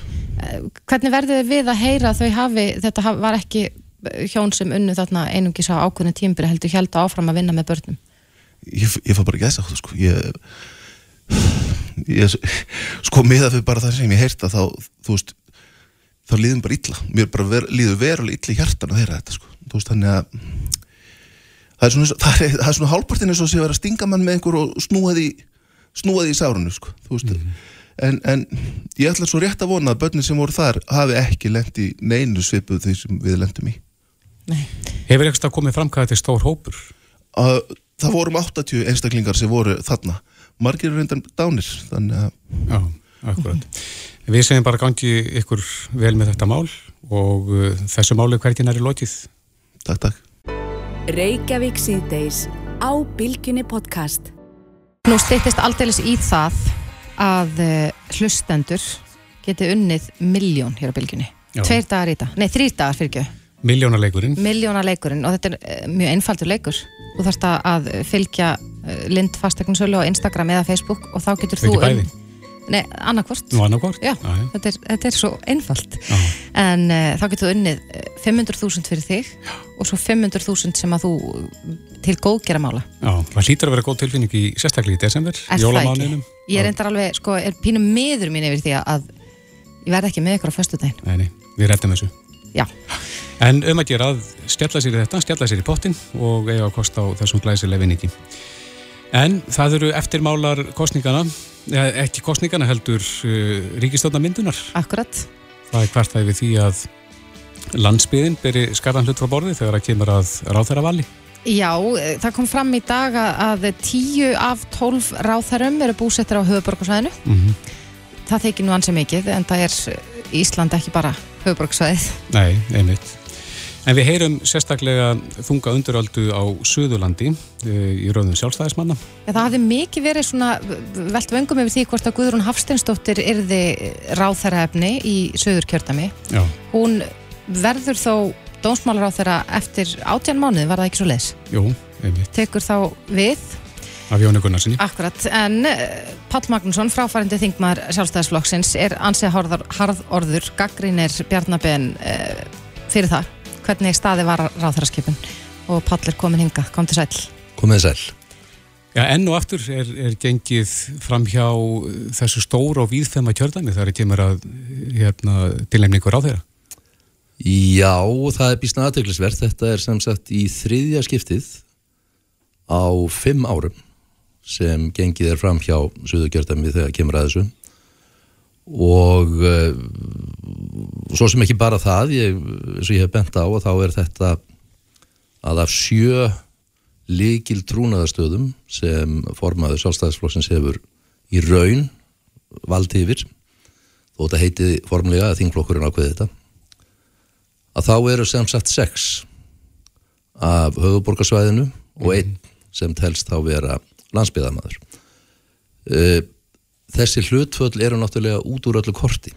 hvernig verður þið við að heyra að þau hafi, þetta var ekki hjón sem unnu þarna einungis á ákveðinu tímbri heldur heldur áfram að vinna með börnum? Ég, ég fá bara gæsa á það sko. Ég, ég sko miða fyrir bara það sem ég heyrta þá, þú veist þá líðum bara illa, mér bara ver, líður verulega illa í hjartan að heyra þetta sko. Þú veist þannig að það er svona, það er, það er svona hálpartin eins og sé að vera að stinga mann með einhver og snúa því snúa því í sárunu sko. Þú veist en, en ég ætla svo rétt að vona að börnin sem voru þar hafi ekki lent í neinu svipuð því sem við lendum í Nei. Hefur eitthvað komið fram hvað þetta er stór hópur? að það voru um 80 einstaklingar sem voru þarna margir eru reyndan dánir þannig að Já, akkurat. Við segjum bara gangi ykkur vel með þetta mál og uh, þessu máli hvergin er í lokið. takk takk Reykjavík síðdeis á Bilginni podcast. Nú styttist aldeilis í það að uh, hlustendur geti unnið miljón hér á bylgjunni Já. tveir dagar í þetta, nei þrýr dagar fyrir ekki Miljónaleikurinn. miljóna leikurinn og þetta er uh, mjög einfaldur leikur þú þarfst að- fylgja uh, Lind fastegnarsölu á Instagram eða Facebook og þá getur þú Ekki bæði. Nei, annarkvort Nú annarkvort. Já, Já, já. Þetta, er, þetta er svo einfalt Já. en uh, þá getur þú unnið uh, 500.000 fyrir þig og svo 500.000 sem að þú uh, til góðgera mála Já, það hlýtur að vera góð tilfinning í sérstaklega í desember, Er jólamáninum. Ég er endar alveg, sko, er pínum miður mín yfir því að ég verð ekki með ykkur á föstudaginn Nei, nei, við rettum þessu. Já, En um að gera að stjalla sér í þetta, stjalla sér í pottin og eiga að kosta á þessum glæsileg vinningi. En það eru eftirmálar kostningana, ekki kostningana heldur uh, ríkistjóðnamyndunar. akkurat Það er hvert það við því að landsbyðin beri skarðan hlut frá borði þegar það kemur að ráþæra vali. Já, eh, það kom fram í dag að- að 10 af 12 ráþærum eru búsettir á höfuborgarsvæðinu Mm Það þykir nú ansið mikið en það er eh, Ísland ekki bara höfuborgarsvæðið Nei, einmitt. En við heyrum sérstaklega þunga unduröldu á Suðurlandi uh, í rauðum sjálfstæðismanna. Já, það hafði mikið verið svona velt vöngum yfir því hvort að Guðrún Hafsteinsdóttir yrði ráþæraefni í söður kjördami. Já, Hún verður þó dómsmálaráþæra eftir átján mánuði, var það ekki svo leis? jú, einmitt. Tekur þá við, Af Jóni Gunnarsinni. akkurat, en uh, Páll Magnússon, fráfærandi þingmaður sjálfstæðisflokksins, er ansið harðor, harðorður, gaggrínir Bjarnabenn uh, fyrir það. Hvernig staði var ráþæraskipun og Páll er komin hinga, kom til sæl. Komið sæl. Já, enn og aftur er, er gengið fram hjá þessu stóra og víðfema kjördæmi þar er kemur að hérna, tilnefningur á þeirra. Já, það er býsna aðtöklisvert. Þetta er sem sagt í þriðja skiptið á fimm árum sem gengið er fram hjá Suðugjörðami þegar kemur að þessu og uh, svo sem ekki bara það ég, eins og ég hef bent á og þá er þetta að af sjö líkil trúnaðastöðum sem formaður sjálfstæðisflokksins hefur í raun valdi yfir þó þetta heiti formlega að þingflokkurinn ákveði þetta að þá eru sem sagt sex af höfuborgarsvæðinu og einn sem telst þá vera landsbyðamaður. Þessi hlutföll eru náttúrulega út úr öllu korti.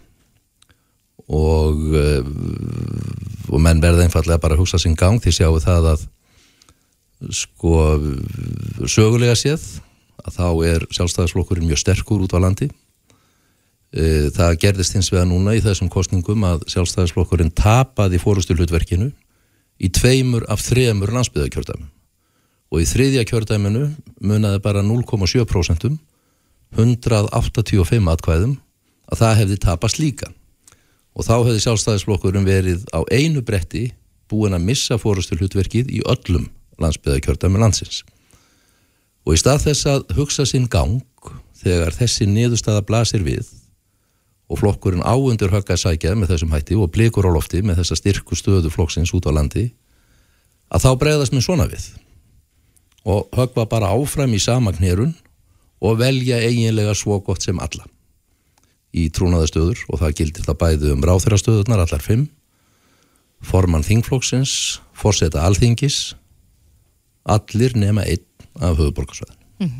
Og, uh, og menn verða einfallega bara að hugsa sinn gang. Því sjáu það að sko sögulega séð að þá er sjálfstæðisflokkurinn mjög sterkur út á landi. Uh, það gerðist hins vegar núna í þessum kostningum að sjálfstæðisflokkurinn tapaði fórustu hlutverkinu í tveimur af þremur landsbyðakjördæmum og í þriðja kjördæminu munaði bara 0,7% 185 atkvæðum að það hefði tapast líka. Og þá hefði sjálfstæðisflokkurinn verið á einu bretti búin að missa fórustu hlutverkið í öllum landsbyðakjördæmi landsins. Og í stað þess að hugsa sinn gang þegar þessi niðurstaða blasir við og flokkurinn áundur högga að sækja með þessum hætti og blikur á lofti með þessa styrku stöðu flokksins út á landi að þá bregðast með svona við. Og högva bara áfram í sama knérun og velja eiginlega svo gott sem alla í trúnaðastöður og það gildir það bæði um ráþurastöðunar allar fimm formann þingflokksins forseta alþingis allir nema einn af höfuborgarsvæðin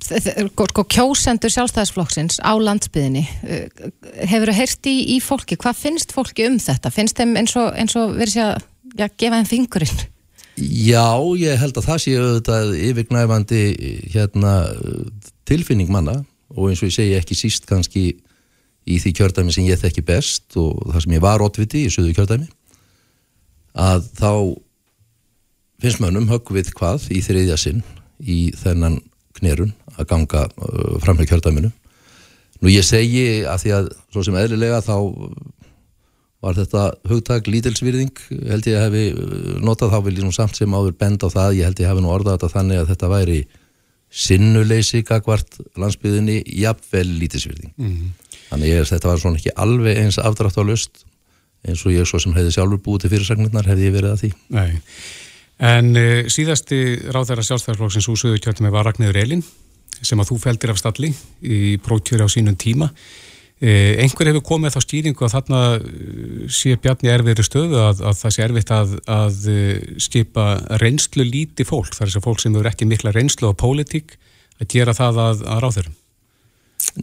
sko, sko kjósendur sjálfstæðisflokksins á landsbyðinni hefur þú heyrt í, í fólki hvað finnst fólki um þetta? Finnst þeim eins og, eins og verið sér að já, gefa þeim fingurinn? Já, ég held að það sé auðvitað yfirgnæfandi hérna, tilfinning manna og eins og ég segi ekki síst kannski í því kjördæmi sem ég þekki best og það sem ég var ótviti í söðu kjördæmi að þá finnst mönnum högg við hvað í þriðja sinn í þennan knerun að ganga uh, fram með kjördæminu. Nú ég segi að því að svo sem eðlilega þá var þetta hugtak lítilsvirðing? Held ég að hefi uh, notað þá vil ég nú samt sem áður bend á það. Ég held ég hefi nú orðað þetta þannig að þetta væri sinnuleysi gagvart landsbyðinni jafnvel lítilsvirðing. Mm -hmm. þannig ég, þetta var svona ekki alveg eins afdrátt á lust eins og ég svo sem hefði sjálfur búið til fyrirsagnirnar hefði ég verið að því. Nei. En uh, síðasti ráðæra sjálfstæðarflokksins úr sögutjöldum var Ragnæður Elin sem að þú feldir af stalli í prótjöri á sínum tíma. Uh, einhver hefur komið þá stýringu að þarna uh, sé Bjarni erfiðri stöðu að, að það sé erfitt að, að skipa reynslu líti fólk, þar er þess að fólk sem eru ekki mikla reynslu á pólitík að gera það að, að ráðærum.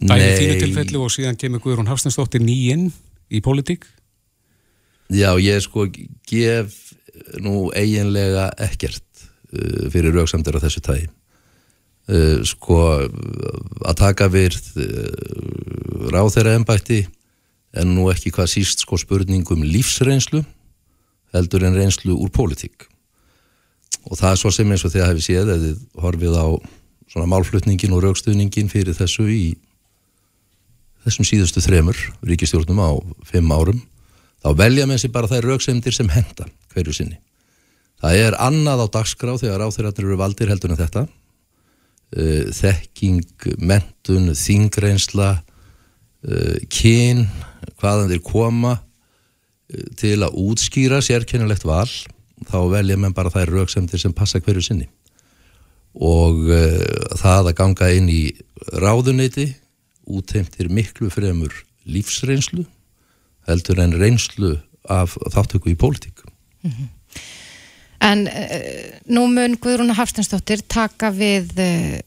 Dægin þínu tilfellu og síðan kemur Guðrún Hafsnesdóttir nýinn í pólitík. Já, ég sko gef nú eiginlega ekkert fyrir rauksamdur á þessu tægi uh, sko að taka virð uh, ráð þeirra ennbætti en nú ekki hvað síst sko spurningum lífsreynslu heldur en reynslu úr pólitík og það er svo sem eins og þegar hefði séð eða horfið á svona málflutningin og raukstuðningin fyrir þessu í þessum síðustu þremur ríkistjórnum á fimm árum þá velja með sér bara þær rauksemdir sem henda hverju sinni. Það er annað á dagskrá þegar áþeirarnir eru valdir heldur en þetta. Uh, þekking, mentun, þingreinsla, uh, kyn, hvaðan þeir koma uh, til að útskýra sérkennilegt val, þá velja með bara þær rauksemdir sem passa hverju sinni. Og það að ganga inn í ráðuneyti útheimtir miklu fremur lífsreynslu heldur en reynslu af þáttöku í pólitík. Mm -hmm. En uh, nú mun Guðrún Hafstinsdóttir taka við uh,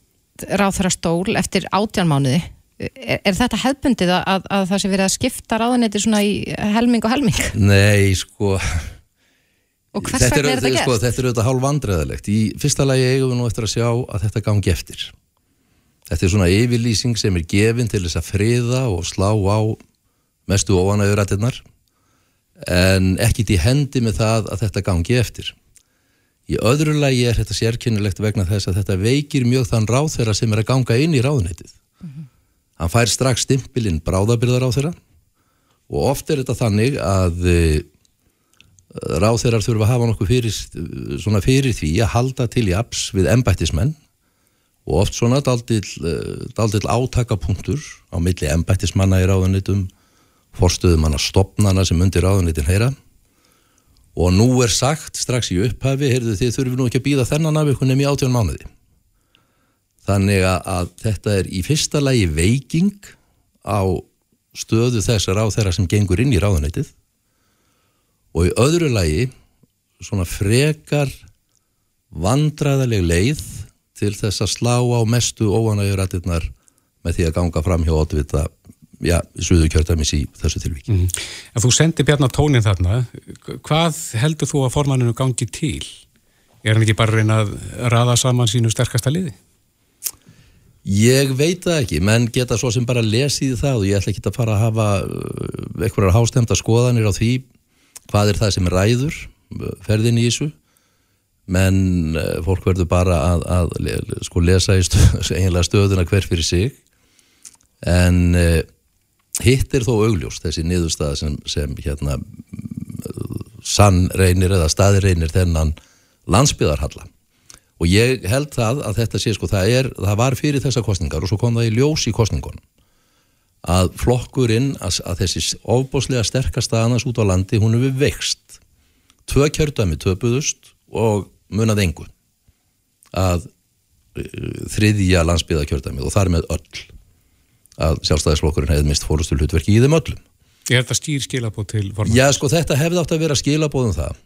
ráðfæra stól eftir átjánmánuði. Er, er þetta hefbundið að, að, að það sé verið að skipta ráðanetti svona í helming og helming? Nei, sko... Og hvers vegna er þetta gert? Sko, þetta er auðvitað hálf vandræðilegt. Í fyrsta lagi eigum við nú eftir að sjá að þetta gangi eftir. Þetta er svona yfirlýsing sem er gefin til þess að friða og slá á mestu óanægurættirnar en ekkit í hendi með það að þetta gangi eftir. Í öðru lagi er þetta sérkynilegt vegna þess að þetta veikir mjög þann ráð þeirra sem er að ganga inn í ráðunætið. Mm -hmm. Hann fær strax stimpilinn bráðabyrðar á þeirra og oft er þetta þannig að e, ráð þeirra þurfa að hafa nokkuð fyrir, fyrir því að halda til í apps við embættismenn og oft svona daldill e, átakapunktur á milli embættismanna í hann að stopnana sem undir ráðunitin heyra og nú er sagt strax í upphafi, heyrðu þið þurfum nú ekki að býða þennan af ykkur nefn í átjón mánuði. Þannig að þetta er í fyrsta lagi veiking á stöðu þessar á þeirra sem gengur inn í ráðunitið og í öðru lagi svona frekar vandraðaleg leið til þess að slá á mestu óanægurættirnar með því að ganga fram hjá otvita já, suðu kjörtamis í þessu tilvíki. Mm. En þú sendi Bjarnar tónin þarna, hvað heldur þú að formanninu gangi til? Er hann ekki bara reyna að raða saman sínu sterkasta liði? Ég veit það ekki, menn geta svo sem bara lesið það og ég ætla ekki að fara að hafa uh, einhverjar hástemta skoðanir á því hvað er það sem ræður uh, ferðin í þessu menn uh, fólk verður bara að, að sko lesa í stöð, stöðuna hver fyrir sig en Hitt er þó augljós þessi niðurstaða sem, sem hérna sann reynir eða staði reynir þennan landsbyðarhalla og ég held það að þetta sé sko það, er, það var fyrir þessa kostningar og svo kom það í ljós í kostningunum að flokkurinn að, að þessi ofbóslega sterkast aðans út á landi hún hefur vext tvö kjördami töpuðust og munað engun að uh, þriðja landsbyðarkjördami og þar með öll að sjálfstæðisflokkurinn hefði mist fórustul hlutverki í þeim öllum. Er þetta skýr skilabóð til formann? Já, sko þetta hefði átt að vera skilabóðum það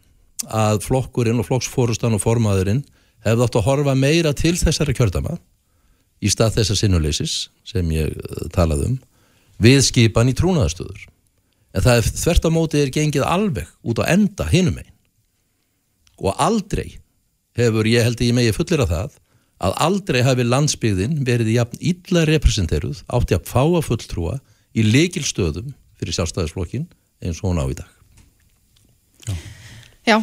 að flokkurinn og flokksfórustan og formaðurinn hefði átt að horfa meira til þessari kjördama í stað þessar sinnuleysis sem ég uh, talaði um við skipan í trúnaðastöður en það er þvert á móti er gengið alveg út á enda hinum einn og aldrei hefur ég held að ég megi fullir af það að aldrei hafi landsbyggðin verið jafn illa representeruð átti að fá að fulltrúa í leikil stöðum fyrir sjálfstæðisflokkin eins og hún á í dag Já,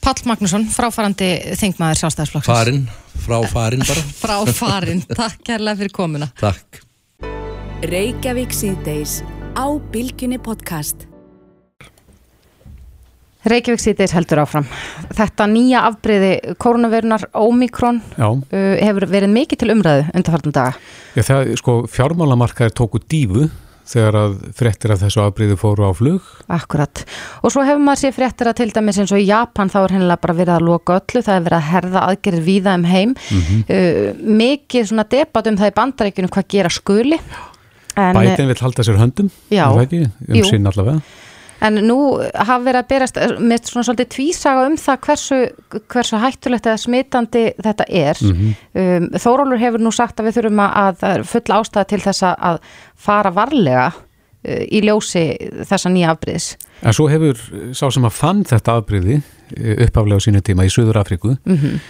Pall Magnússon, fráfarandi þingmaður sjálfstæðisflokksins. Farin, frá farin bara Fráfarin, takk kærlega fyrir komuna. Takk Reykjavík síðdeis á Bilginni podcast. Reykjavík síðdeis heldur áfram. Þetta nýja afbreyði koronavirunar Omikron uh, hefur verið mikið til umræðu undanfartum daga. Já það, sko, fjármálamarkaðir tóku dífu þegar að fréttir af þessu afbríði fóru á flug. Akkurat. Og svo hefur maður sér fréttir að til dæmis eins og í Japan þá er hennilega bara verið að loka öllu, það er verið að herða aðgerið víða um heim. uh, mikið svona debat um það í bandaríkjunum hvað gera skuli. En, Bætin vill halda sér höndum, er það ekki, um sinn allavega. En nú hafa verið að berast með svona svolítið tvísaga um það hversu, hversu hættulegt eða smitandi þetta er. um, Þórólur hefur nú sagt að við þurfum að, að það er full ástæða til þess að- fara varlega uh, í ljósi þessa nýja afbríðis. En svo hefur sá sem að fann þetta afbríði uppaflega á sínu tíma í Suður Afríku, Mm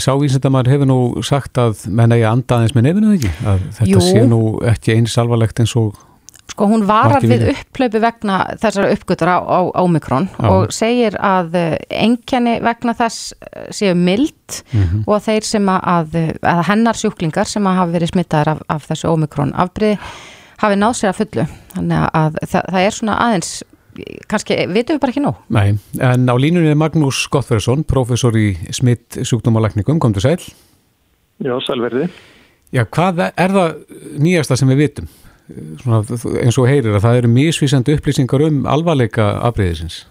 sá vísindamar hefur nú sagt að menn eigi að anda aðeins með nefinu ekki, að þetta Jú. sé nú ekki eins alvarlegt eins og Sko hún varar við upplaupi vegna þessara uppgötur á, á Omikron Já. og segir að engjani vegna þess eh, séu mild Mhm. og að þeir sem að, að hennar sjúklingar sem að hafa verið smittaðar af, af þessu Omikron afbríði hafi náð sér að fullu. Þannig að það, það er svona aðeins, kannski vitum við bara ekki nóg. Nei, en á línunni er Magnús Gottferðsson, professor í smitt sjúkdómalækningum, kom til sæl. Já, sælverði. Já, hvað er það nýjasta sem við vitum? Svona, eins og heyrir að það eru misvísandi upplýsingar um alvarleika afbreyðisins.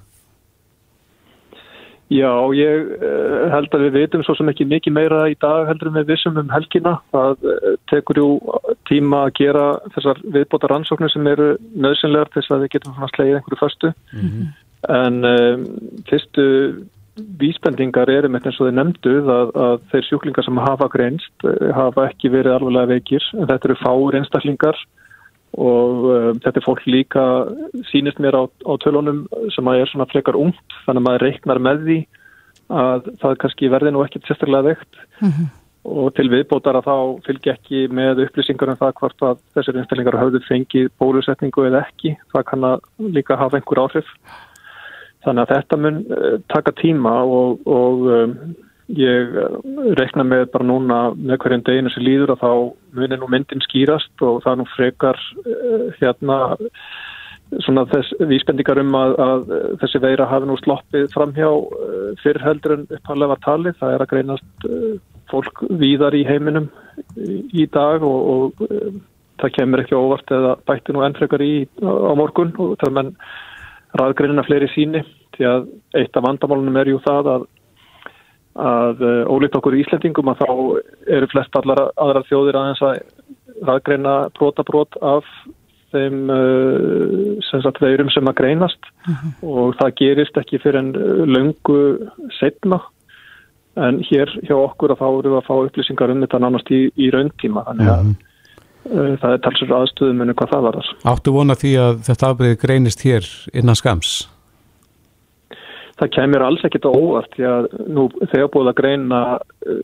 Já, ég uh, held að við veitum svo sem ekki mikið meira í dag heldur við vissum um helgina. Það uh, tekur jú tíma að gera þessar viðbóta rannsóknir sem eru nöðsynlegar til þess að við getum slegið einhverju föstu. En um, fyrstu vísbendingar eru með eins og þeir nefnduð að, að þeir sjúklingar sem hafa greinst hafa ekki verið alvarlega veikir. Þetta eru fáur einstaklingar og um, þetta er fólk líka sínist mér á, á tölunum sem að er svona frekar ungt þannig að maður reiknar með því að það kannski verði nú ekkit sérstaklega veikt. Og til viðbótar að þá fylgja ekki með upplýsingar um það hvort að þessir einstaklingar hafðu fengið bólusetningu eða ekki. Það kann að líka hafa einhver áhrif. Þannig að þetta mun uh, taka tíma og, og um, ég uh, reikna með bara núna með hverjum deginu sem líður að þá munir nú myndin skýrast og það nú frekar uh, hérna svona þess vísbendingar um að, að þessi veira hafi nú sloppið framhjá uh, fyrir heldur en upphalega var talið. Það er að greinast uh, fólk víðar í heiminum í, í dag og, og það kemur ekki óvart eða bætti nú enn frekar í á, morgun og það menn raðgreinina fleiri síni því að eitt af vandamálunum er jú það að að uh, ólíkt okkur í Íslendingum að þá eru flest allar aðrar þjóðir aðeins að raðgreina brotabrót af þeim uh, sem sagt veirum sem að greinast. Og það gerist ekki fyrir en uh, löngu setna en hér hjá okkur að þá eru við að fá upplýsingar um þetta nánast í, í rauntíma. Þannig að uh, það er talsur aðstöðum en hvað það var þar. Áttu vona því að þetta afbreyði greinist hér innan skams? Það kemur alls ekkit á óvart því að nú þegar búið að greina uh,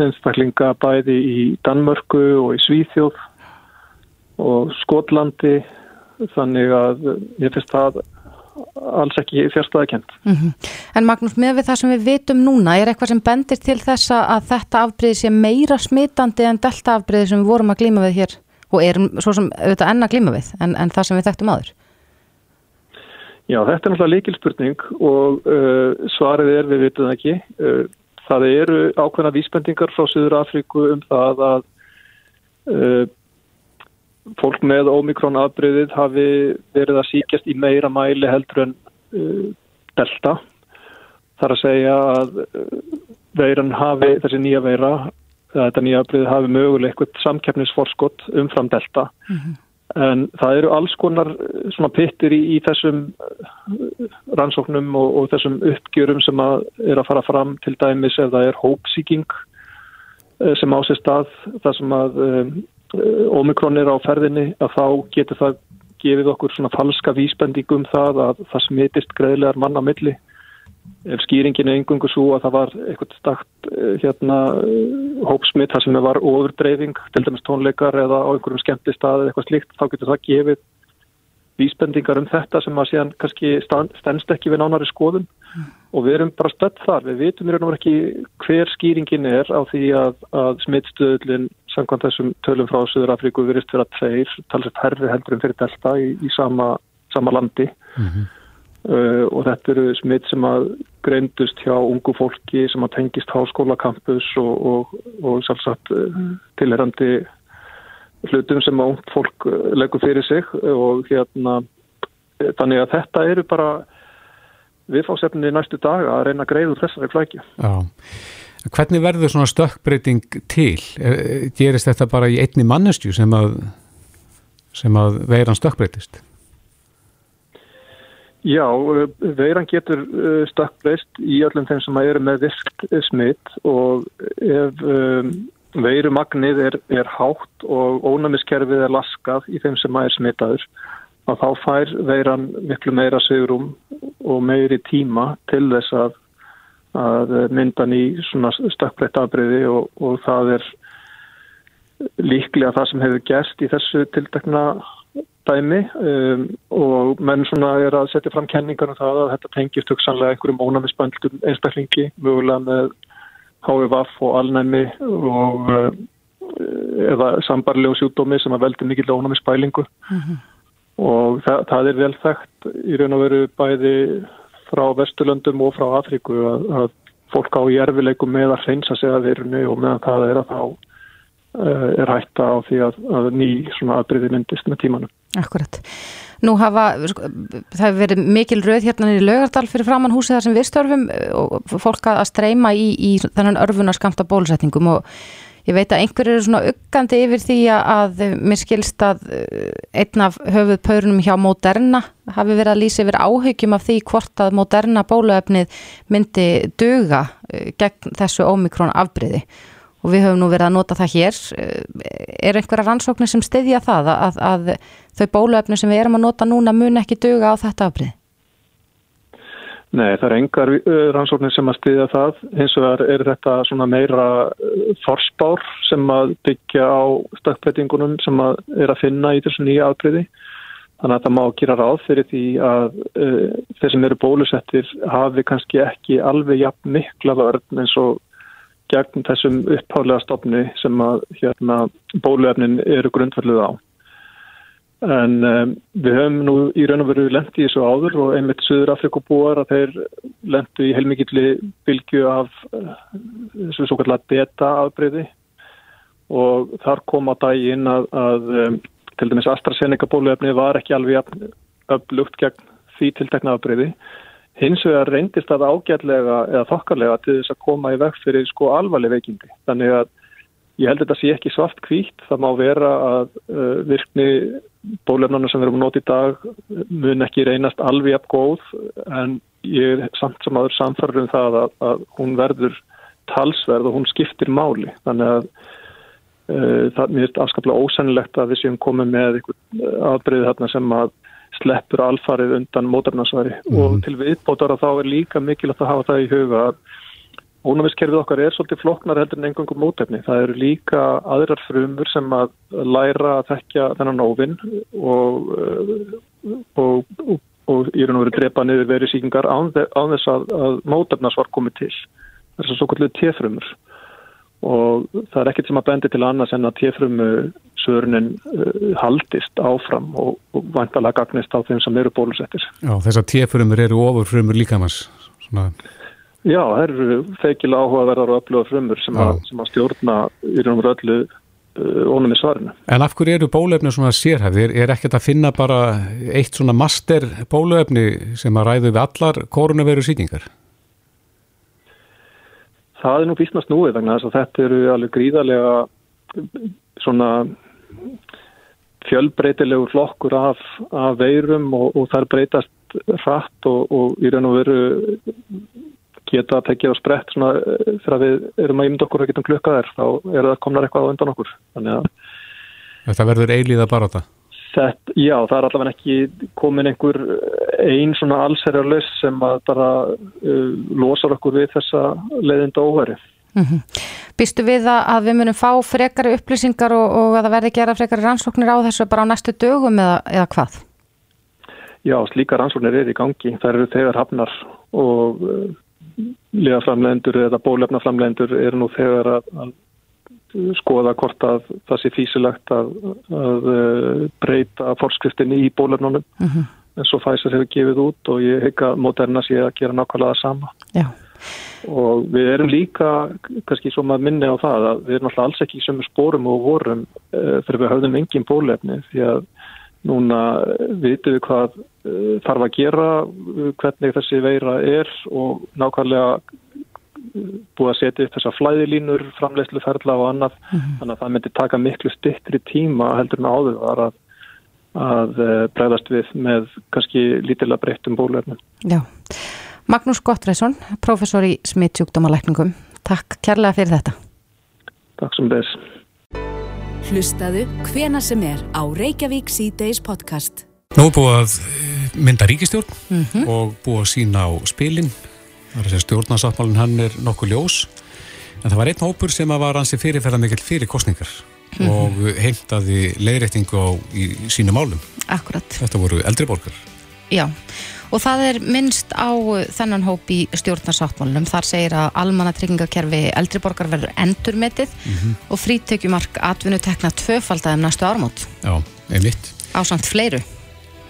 einstaklinga bæði í Danmörku og í Svíþjóð og Skotlandi þannig að ég finnst það alls ekki fjárstæðakent. En Magnús, með við það sem við vitum núna, er eitthvað sem bendir til þess að þetta afbríði sé meira smitandi en delta afbríði sem við vorum að glíma við hér og erum svo sem auðvitað enn að glíma við en, en það sem við þekktum áður? Já, þetta er náttúrulega líkilspurning og uh, svarið er við vitum það ekki. Uh, það eru ákveðna vísbendingar frá Suður Afríku um það að uh, fólk með ómikrón afbreyðið hafi verið að síkjast í meira mæli heldur en uh, delta. Það er að segja að uh, veiran hafi, þessi nýja veira, þetta nýja afbreyðið hafi möguleg eitthvað samkeppnisforskott umfram delta En það eru alls konar eh, svona pittir í, í þessum eh, rannsóknum og, og þessum uppgjörum sem að er að fara fram til dæmis ef það er hópsíking eh, sem á sér stað þar sem að um, omikron er á ferðinni að þá getur það gefið okkur svona falska vísbendingum það að það smitist greiðlegar mann á milli ef skýringin er engungu svo að það var eitthvað stakt hérna hópsmitt þar sem það var ofurdreyfing til dæmis tónleikar eða á einhverjum skemmti stað eða eitthvað slíkt, þá getur það gefið vísbendingar um þetta sem að síðan kannski stennst ekki við nánari skoðun mm. og við erum bara stödd þar við vitum í raun og verið ekki hver skýringin er á því að, að smittstöðlinn samkvæmt þessum tölum frá Suður Afríku verist vera tveir, talsett herri heldur en fyrir delta í, í sama, sama landi mm -hmm. Uh, og þetta eru smitt sem að greindust hjá ungu fólki sem að tengist háskólakampus og, og, og sálsagt uh, tilherandi hlutum sem að ungt fólk uh, leggur fyrir sig og hérna þannig að þetta eru bara viðfáðsefni næstu dag að reyna að greiða úr þessari flækju. Já, hvernig verður svona stökkbreyting til? Gerist þetta bara í einni mannestju sem að, sem að veiran stökkbreytist? Já, veiran getur uh, stökkbreyst í öllum þeim sem eru með virkt smitt og ef um, veirumagnið er, er hátt og ónæmiskerfið er laskað í þeim sem er smittaður að þá fær veiran miklu meira segurum og meiri tíma til þess að, að myndan í svona stökkbreytt afbreyði og, og það er líklega það sem hefur gerst í þessu tildekna dæmi um, og menn svona er að setja fram kenningar um það að þetta tengist hugsanlega einhverjum ónæmisböndum einstaklingi, mögulega með HVF og alnæmi og uh, eða sambarlegu sjúkdómi sem að veldi mikill ónæmisbælingu mm -hmm. og það, það er vel þekkt í raun og veru bæði frá Vesturlöndum og frá Afríku að, að fólk á í erfileikum með að hreinsa sig að verunni og meðan það er að þá er hætta á því að, að ný svona aðbriði myndist með tímanum. Akkurat. Nú hafa, sko, það hefur verið mikil rauð hérna í Laugardal fyrir framann húsið þar sem við störfum og fólk að streyma í, í þennan örfunarskampta bólusetningum og ég veit að einhver eru svona uggandi yfir því að mér skilst að einn af höfuð paurunum hjá Moderna hafi verið að lýsa yfir áhyggjum af því hvort að Moderna bóluefnið myndi döga eh, gegn þessu ómikrón afbriði og við höfum nú verið að nota það hér. Er einhverja rannsóknir sem styðja það að, að þau bóluefni sem við erum að nota núna mun ekki duga á þetta afrið? Nei, það er engar rannsóknir sem að styðja það. Eins og er þetta svona meira forspár sem að byggja á stökkbreytingunum sem að er að finna í þessu nýja afriði þannig að það má gera ráð fyrir því að uh, þeir sem eru bólusettir hafi kannski ekki alveg jafn mikla vörn eins og gegn þessum uppháðlega stopni sem að hérna, bóluefnin eru grundverðluð á. En um, við höfum nú í raun og veru lendi í þessu áður og einmitt Suður Afrikabúar að þeir lendu í heilmikilli bylgu af uh, þessu svo kallar beta afbreyði og þar kom á daginn að, að um, til dæmis AstraZeneca bóluefni var ekki alveg upplugt gegn því tiltekna afbreyði Hins vegar reyndist það ágætlega eða þokkarlega til þess að koma í veg fyrir sko alvarleg veikindi. Þannig að ég held að þetta sé ekki svart kvítt. Það má vera að uh, virkni bólefnarna sem við erum að nota í dag mun ekki reynast alveg jafn góð en ég er samt sem aður samfarið um það að, að hún verður talsverð og hún skiptir máli. Þannig að uh, það er afskaplega ósennilegt að við séum komið með aðbreyði þarna sem að sleppur alfarið undan mótarnasværi mm. og til viðbótar að þá er líka mikilvægt að hafa það í huga að ónumiskerfið okkar er svolítið floknar heldur en engangum mótefni. Það eru líka aðrar frumur sem að læra að þekka þennan óvinn og, og, og, og í raun og veru drepa niður verið síkingar án þess að, að mótefnasvar komið til. Það er svo kvöldið téfrumur og það er ekkert sem að bendi til annars en að téfrumu svörnin uh, haldist áfram og, og vantalega gagnist á þeim sem eru bólusettir. Já, þess að téfrumur eru ofurfrumur líkamans. Svona... Já, það eru feikil áhugaverðar og öfluga frumur sem, að, sem að stjórna í raun og öllu uh, ónum í svarinu. En af hverju eru bólefni svona sérhæfði? Er, er ekkert að finna bara eitt svona master bólefni sem að ræðu við allar koronaviru síkingar? Það er nú bísnast núið vegna þess að þetta eru alveg gríðarlega svona fjölbreytilegur flokkur af, af veirum og, og þær breytast hratt og, og í raun og veru geta að tekja á sprett svona eh, þegar við erum að ymda okkur og getum klukkaðir þá er það komnar eitthvað á undan okkur. Að Þetta verður eilíða bara þetta Þetta, já, það er allavega ekki komin einhver einn svona allserjarlaus sem að bara uh, losar okkur við þessa leiðinda óværi. Mm -hmm. Býstu við að við munum fá frekari upplýsingar og, og að það verði gera frekari rannsóknir á þessu bara á næstu dögum eða, eða hvað? Já, slíka rannsóknir er í gangi. Það eru þegar hafnar og uh, liðaframlendur eða bólefnaframlendur eru nú þegar að, að skoða hvort að það sé físilegt að, að uh, breyta forskriftinni í bólefnunum uh -huh. en svo Pfizer hefur gefið út og ég heika Moderna sé að gera nákvæmlega sama Já. og við erum líka kannski svo maður minni á það að við erum alltaf alls ekki í sömu spórum og vorum uh, þegar við höfðum engin bólefni því að núna vitum við hvað uh, þarf að gera hvernig þessi veira er og nákvæmlega búið að setja upp þessar flæðilínur, framlegsluferðla og annað, mm -hmm. þannig að það myndi taka miklu stittri tíma heldur en áður var að, að eh, bregðast við með kannski lítilega breyttum bólefnum. Já. Magnús Gottræsson, professor í smittsjúkdómalækningum. Takk kærlega fyrir þetta. Takk sem þess. Hlustaðu hvena sem er á Reykjavík C-Days podcast. Nú búið að mynda ríkistjórn mm -hmm. og búið að sína á spilin Það er að stjórnarsáttmálinn hann er nokkuð ljós en það var einn hópur sem var hansi fyrirferða mikill fyrir kostningar mm -hmm. og heimtaði leiðrættingu á sínu málum. Akkurat. Þetta voru eldriborgar. Já og það er minnst á þennan hóp í stjórnarsáttmálunum. Þar segir að almannatryggingakerfi eldriborgar verður endurmetið mm -hmm. og frítekjumark atvinnu tekna tvöfaldaðum næstu ármót. Já, einmitt. Á samt fleiru.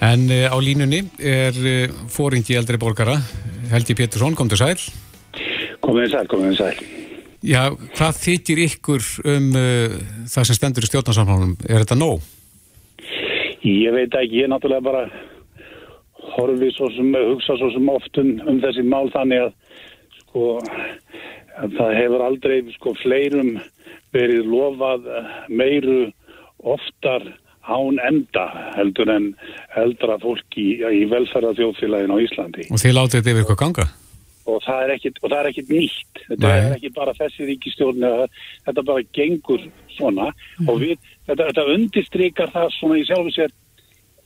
En uh, á línunni er uh, fóringi eldri borgara, Helgi Pétursson, kom til sæl. Komið sæl, komið sæl. Já, hvað þykir ykkur um uh, það sem stendur í stjórnarsamfélagum? Er þetta nóg? Ég veit ekki, ég er náttúrulega bara horfið svo sem, hugsa svo sem oft um, um þessi mál þannig að sko, að það hefur aldrei sko fleirum verið lofað meiru oftar án enda heldur en eldra fólk í, í velferðarþjóðfélagin á Íslandi. Og þið látið þetta yfir eitthvað ganga? Og það er ekkit, og það er ekkit nýtt. Þetta Nei. er ekki bara þessi ríkistjórn, þetta bara gengur svona mm. og við, þetta, þetta undistrykar það svona í sjálfu sér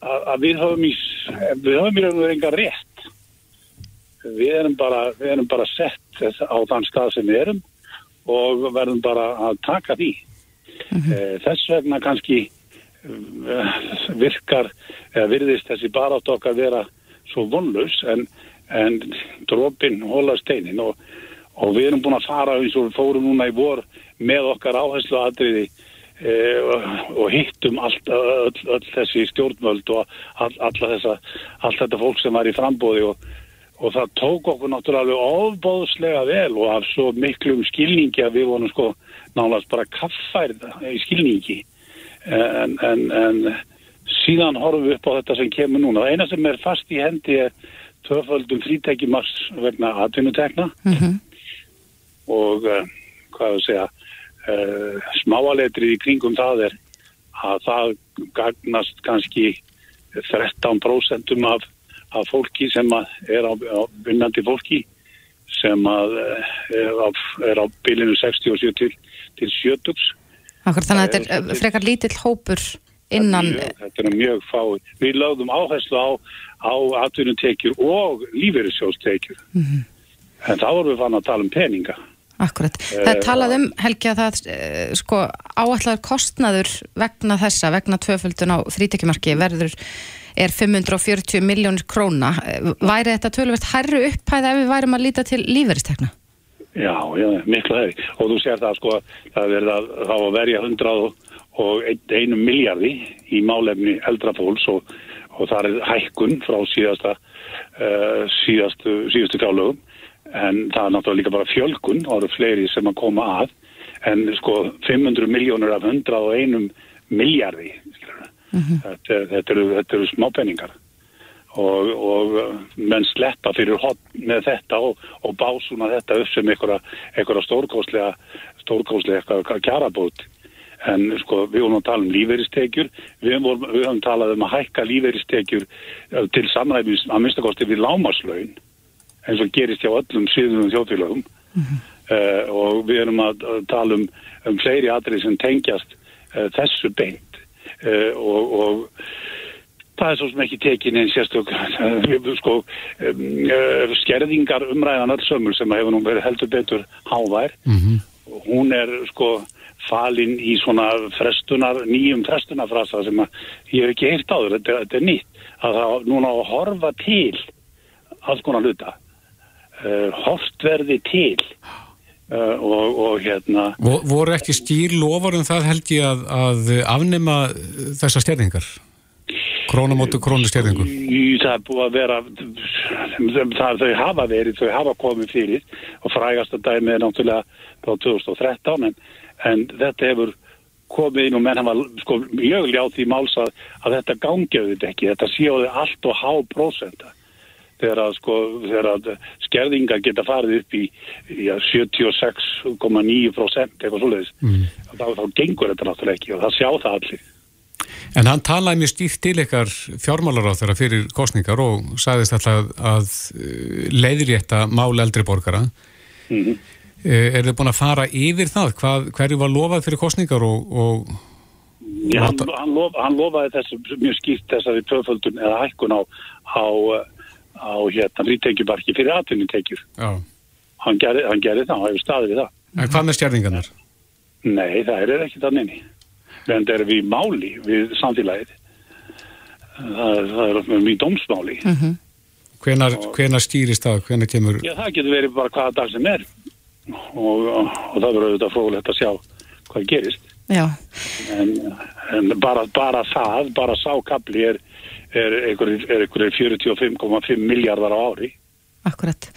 að, að við höfum í, við höfum í raun og enga rétt. Við erum bara, við erum bara sett á þann stað sem við erum og verðum bara að taka því. Mm -hmm. Þess vegna kannski virkar eða virðist þessi barátt okkar vera svo vonlaus en, en drópin hóla steinin og, og við erum búin að fara eins og við fórum núna í vor með okkar áherslu aðriði e, og, og hittum allt, öll, öll þessi stjórnvöld og all, þessa, allt þetta fólk sem var í frambóði og, og það tók okkur náttúrulega ofbóðslega vel og af svo miklum skilningi að við vonum sko nálast bara kaffærið í skilningi en, en, en síðan horfum við upp á þetta sem kemur núna. Það eina sem er fast í hendi er tvöföldum frítækjumars vegna atvinnutekna mm -hmm. og uh, hvað við segja uh, smáaletrið í kringum það er að það gagnast kannski 13% af, af fólki sem er á, á vinnandi fólki sem að uh, er á, á bilinu 60 og 70 til, til 70 Akkur, þannig að þetta er frekar lítill hópur innan... Mjög, þetta er mjög fáið. Við lögðum áherslu á, á atvinnutekjur og lífeyrissjóstekjur. Mm -hmm. En þá vorum við fann að tala um peninga. Akkurat. Það er talað um, Helgi, að það eh, sko, áallar kostnaður vegna þessa, vegna tvöföldun á frítekjumarki verður er 540 miljónir króna. Væri þetta tölvöld herru upphæða ef við værum að líta til lífeyristekna? Já, já, miklu hefði. Og þú sér það sko, það verður að þá að verja 100 og einu miljardi í málefni eldrafólks og, og það er hækkun frá síðasta, uh, síðastu, síðastu kálögum. En það er náttúrulega líka bara fjölkun, það eru fleiri sem að koma að. En sko 500 miljónur af 101 miljardi, mm -hmm. þetta, þetta eru, eru smápenningar og, og menn sleppa fyrir hot með þetta og, og básuna þetta upp sem einhverja stórkóslega stórkóslega eitthvað kjarabót. En sko við vorum að tala um lífeyristekjur. Við, vorum, höfum talað um að hækka lífeyristekjur eh, til samræmis að minnstakosti við lámaslaun eins og gerist hjá öllum sviðunum þjóðfélagum uh, og við erum að að tala um, um fleiri atrið sem tengjast uh, þessu beint. Uh, og, og það er svo sem ekki tekin einn sérstök uh, sko, uh, skerðingar umræðan öll sömur sem hefur nú verið heldur betur hávær. Og hún er sko falin í svona frestunar, nýjum frestunarfrasa sem að ég hef ekki heyrt áður, þetta, þetta er nýtt. Að það núna að horfa til alls konar hluta. Uh, hort verði til uh, og, og hérna Vo- Voru ekki skýr lofar um það held ég að, að afnema þessar stjörningar? Krónamótu krónu stjörningu? Í, það er búið að vera það, þau hafa verið, þau hafa komið fyrir. Og frægasta dæmi er náttúrulega frá 2013 en, en þetta hefur komið inn og menn hafa sko, mjög ljátt í máls að, að þetta þetta ekki, þetta séu allt og há prósenta. Þegar að, sko, þegar að skerðingar geta farið upp í, í að 76,9% eitthvað svoleiðis. Mm. þá, þá gengur þetta náttúrulega ekki og það sjá það allir En hann talaði mjög stíft til ykkar fjármálar á þeirra fyrir kostningar og sagðist alltaf að uh, leiðrétta mál eldri borgara. mm Er þið búin að fara yfir það? Hvað, hverju var lofað fyrir kostningar og, og Já, hann, hann, lof, hann lofaði þessu mjög skýrt þessari töföldun eða hækkun á, á, á hérna rítekjubarki fyrir atvinnutekjur. já. Hann gerði, það, hann hefur staðið við það. En hvað með stjörningarnar? Nei, það er ekki þannig inni. En það er við máli við samfélagið. Það, það er mjög dómsmáli. Hvenar, hvenar stýrist það? Hvenar kemur... Já, það getur verið bara hvaða dag sem er. Og, og, og það verður auðvitað fróðlegt að sjá hvað gerist. Já, En, en bara, bara það, bara sákabli er, er einhverjir er einhverjir 45,5 miljardar á ári. akkurat.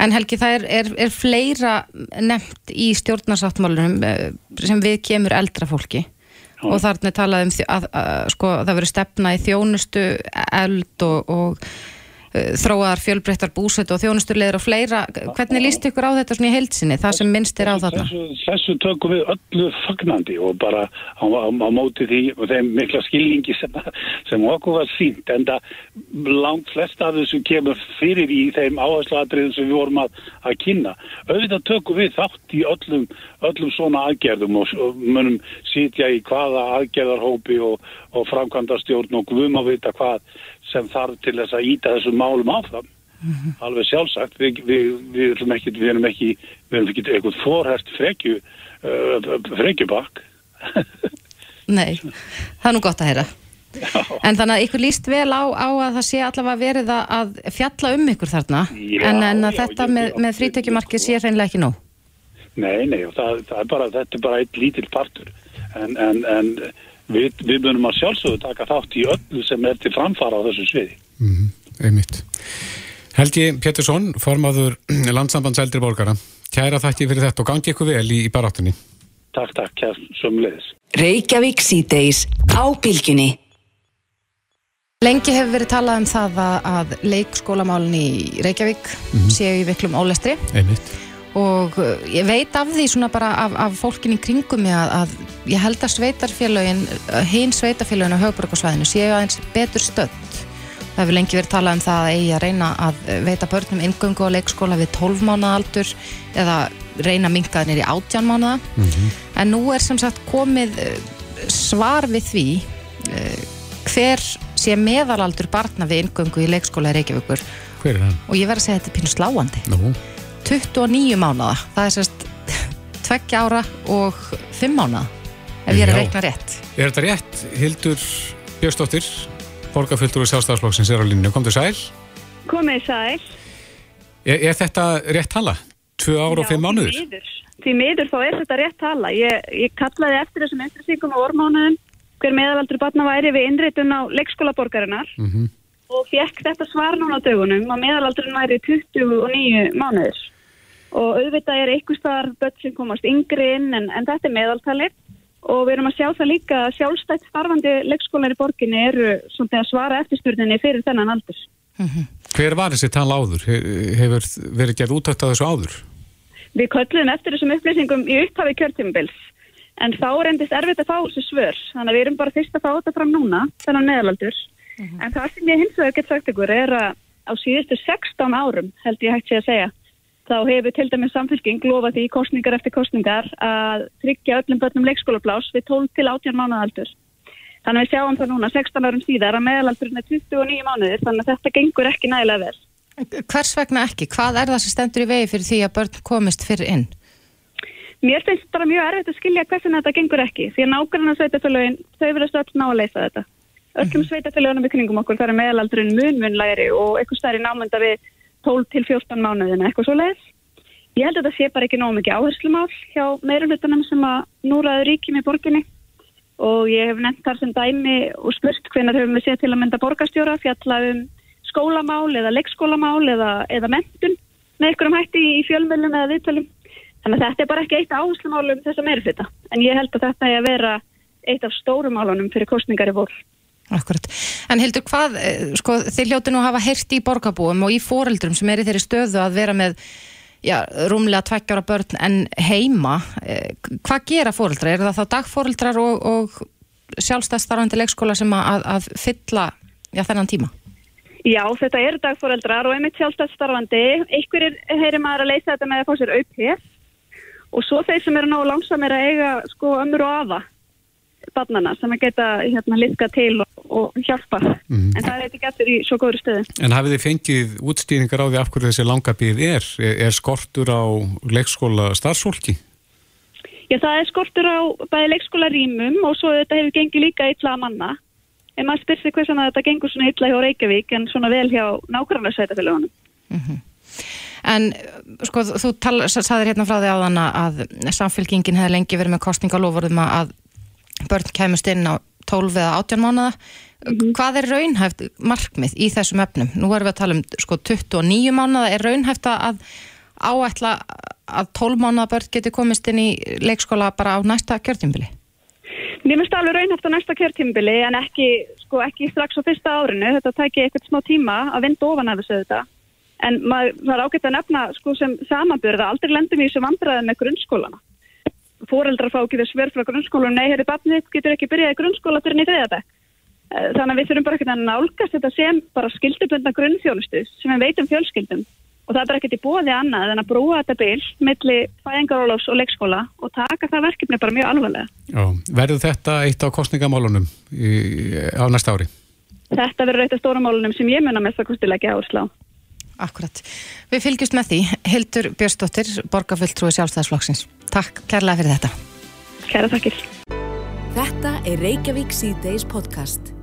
En Helgi, það er, er, er fleira nefnt í stjórnarsáttmálunum eh, sem við kemur eldra fólki og þarna er talað um þjó- að, að, sko, það verður stefna í þjónustu, eld og, og þróaðar fjölbreyttar búsett og þjónustulegur og fleira. Hvernig líst ykkur á þetta svona í heilsinni, það sem minnst er á þarna? Þessu, þessu tökum við öllu fagnandi og bara á, á, á móti því og þeim mikla skilningi sem, sem okkur var sínt en það langt flest af þessu kemur fyrir í þeim áhersluatriðum sem við vorum að, að kynna. Auðvitað tökum við þátt í öllum, öllum svona aðgerðum og, og munum sitja í hvaða aðgerðarhópi og, og framkvæmdastjórn og guðum að vita hvað sem þarf til þess að íta þessum málum áfram. Alveg sjálfsagt við, við, við, erum ekki, við erum ekki ekki eitthvað forhært frekju uh, frekjubakk. Nei, það er nú gott að heyra. En þannig að ykkur líst vel á, á að það sé allavega verið að, fjalla um ykkur þarna Já, en, en að já, þetta ég- með, já, með frítekjumarkið sé hreinlega ekki nóg. nei, nei, það, það er bara þetta er bara eitt lítill partur. En, en, en við, við munum að sjálfsögðu taka þátt í öllu sem er til framfara á þessu sviði Mm, einmitt. Helgi Pétursson, formaður landsambands eldri borgara. Kæra þakki fyrir þetta og gangi ykkur vel í, í baráttunni. Takk, takk, kær, sömulegis Reykjavík síðdeis á bylgjunni. Lengi hefur verið talað um það að, að leikskólamálin í Reykjavík séu í miklum ólestri Einmitt. Og uh, ég veit af því svona bara af, af fólkin í kringum mig að, að ég held að sveitarfélögin, hinn sveitarfélögin á höfuborgarsvæðinu séu aðeins betur stödd. Það hefur lengi verið talað um það að eigi að reyna að veita börnum inngöngu á leikskóla við 12 mánuða aldur eða reyna að minka nýri 18 mánuða. En nú er sem sagt komið eh, svar við því eh, hver sé meðalaldur barna við inngöngu í leikskóla í Reykjavíkur og ég verð að segja að þetta er pínu sláandi. Nú, 29 mánuða. Það er sérst tveggja ára og 5 mánuða ef ég er að reikna rétt. er þetta rétt? Hildur Björnsdóttir, borgarfylgdur í sjálfstæðarslokksins er á línu. Komdu sæl. Komið sæl. Er, er þetta rétt tala? Tvö ár og Já, fimm mánuður? Því miður, þá er þetta rétt tala. Ég, ég kallaði eftir þessum einstaklingum á ormánuðum hver meðalaldur barna væri við innréttun á leikskóla borgarinnar Mhm. og fekk þetta svar núna á dögunum að meðalaldurinn væri 29 mánuður. Og auðvitað er einhver staðar börn sem komast yngri inn en, en þetta er meðaltalið og við erum að sjá það líka að sjálfstætt starfandi leikskólar í borginni eru svona að svara eftirspurninni fyrir þennan aldur. Hver var þessi tala áður? He- Hefur verið gerð útökt að þessu áður? Við köllum eftir þessum upplýsingum í upphafi kjörtímubils en þá reyndist erfitt að fá þessu svör þannig að við erum bara fyrst að fá þetta fram núna þennan meðalaldur en það sem ég hins vegar get sagt ykkur er að á síðustu 16 árum held ég hægt sé að segja þá hefur til dæmis samfélking lofað því kostningar eftir kostningar að tryggja öllum börnum leikskólablás við 12 til 18 mánuðaldur þannig að við sjáum það núna 16 árum síðar að meðalaldurinn er 29 mánuðir þannig að þetta gengur ekki nægilega vel Hvers vegna ekki? Hvað er það sem stendur í vegi fyrir því að börn komist fyrir inn? Mér finnst bara mjög erfitt að skilja hversin þetta gengur ekki því að nákvæmlega sveitafélagin þau verðast öll ná að leysa þetta. Öllum mm. sveitafélagunum í kringum okkur þar er meðalaldurinn munmunlæri og eitthvað stærri námynda við 12 til 14 mánuðina eitthvað svo leiðis. Ég held að þetta sé bara ekki nóg mikið áherslumál hjá meirulutunum sem að núraður ríkjum í borginni og ég hef nefnt þar sem dæmi og spurt hvenar höfum við séð til að mynda borgastjóra fjalla um skólamál eða leikskólamál eða, eða mentun með einhverjum hætti í fjölmjölum eða viðtölum. Þannig að þetta er bara ekki eitt áherslumálum þess að meira þetta. En ég held að þetta er að vera eitt af stórumálunum fyrir kostningar í vor. Akkurat. En Hildur, hvað, sko, þið hljóti nú að hafa heyrt í borgarbúum og í foreldrum sem er í þeirri stöðu að vera með já, rúmlega tveggjára börn en heima. Hvað gera foreldrar? Er það þá dagforeldrar og, og sjálfstæðstarfandi leikskóla sem að, að fylla já, þennan tíma? Já, þetta eru dagforeldrar og einmitt sjálfstæðstarfandi. Einhverjir heyrir maður að leysa þetta með að fá sér auðvitað og svo þeir sem eru náðu langsamir að eiga sko ömur og afa barnana sem að geta hérna litka til og, og hjálpa. Mm. En það er ekki gættur í svo góður stöðu. En hafið þið fengið útstýringar á því af hverju þessi langabíð er? Er, er skortur á leikskóla starfsfólki? Já, það er skortur á bæði leikskóla rýmum og svo þetta hefur gengið líka illa að manna en maður spyrir sig hversan að þetta gengur svona illa hjá Reykjavík en svona vel hjá nákvæmlega sveitafélagunum. Mm -hmm. En sko þú saðir hérna frá því á þann að samfélkingin hefði lengi verið með kostningalofurðum að börn kemust inn á 12 eða 18 mánada. Mm -hmm. Hvað er raunhæft markmið í þessum öfnum? Nú erum við að tala um sko 29 mánada. Er raunhæft að áætla að 12 mánada börn geti komist inn í leikskóla bara á næsta kjörtímbili? Mér finnst alveg raunhæft á næsta kjörtímbili en ekki, sko, ekki strax á fyrsta árinu. Þetta tækir eitthvað smá tíma að vinda ofan af þessu þetta. En maður, það er ágætt að nefna sko, sem samanbyrða. Aldrei lendum í þessu vandræði með grunnskólana. Fóreldrar fá ekki þess verð frá grunnskólan. Nei, herri, barnið getur ekki byrjað í grunnskóla fyrir nýtt eða þetta. Þannig að við þurfum bara ekki að nálgast þetta sem bara skildubundna grunnþjónustu sem við veitum fjölskyldum og það er bara ekkert í bóði annað en að brúa þetta bil millir fæðingarólós og leikskóla og taka það verkefni bara mjög alvarlega. Já, verður þetta eitt á kostningamálunum í, á næsta ári? Þetta verður eitt af stórumálunum sem ég munna mest að kostilega áherslu á. Akkurat. Við fylgjumst með því. Hildur Björnsdóttir, borgarfulltrúi sjálfstæðsflokksins. Takk kærlega fyrir þetta. Kæra takkir. Þetta er Reykjavík C-Days podcast.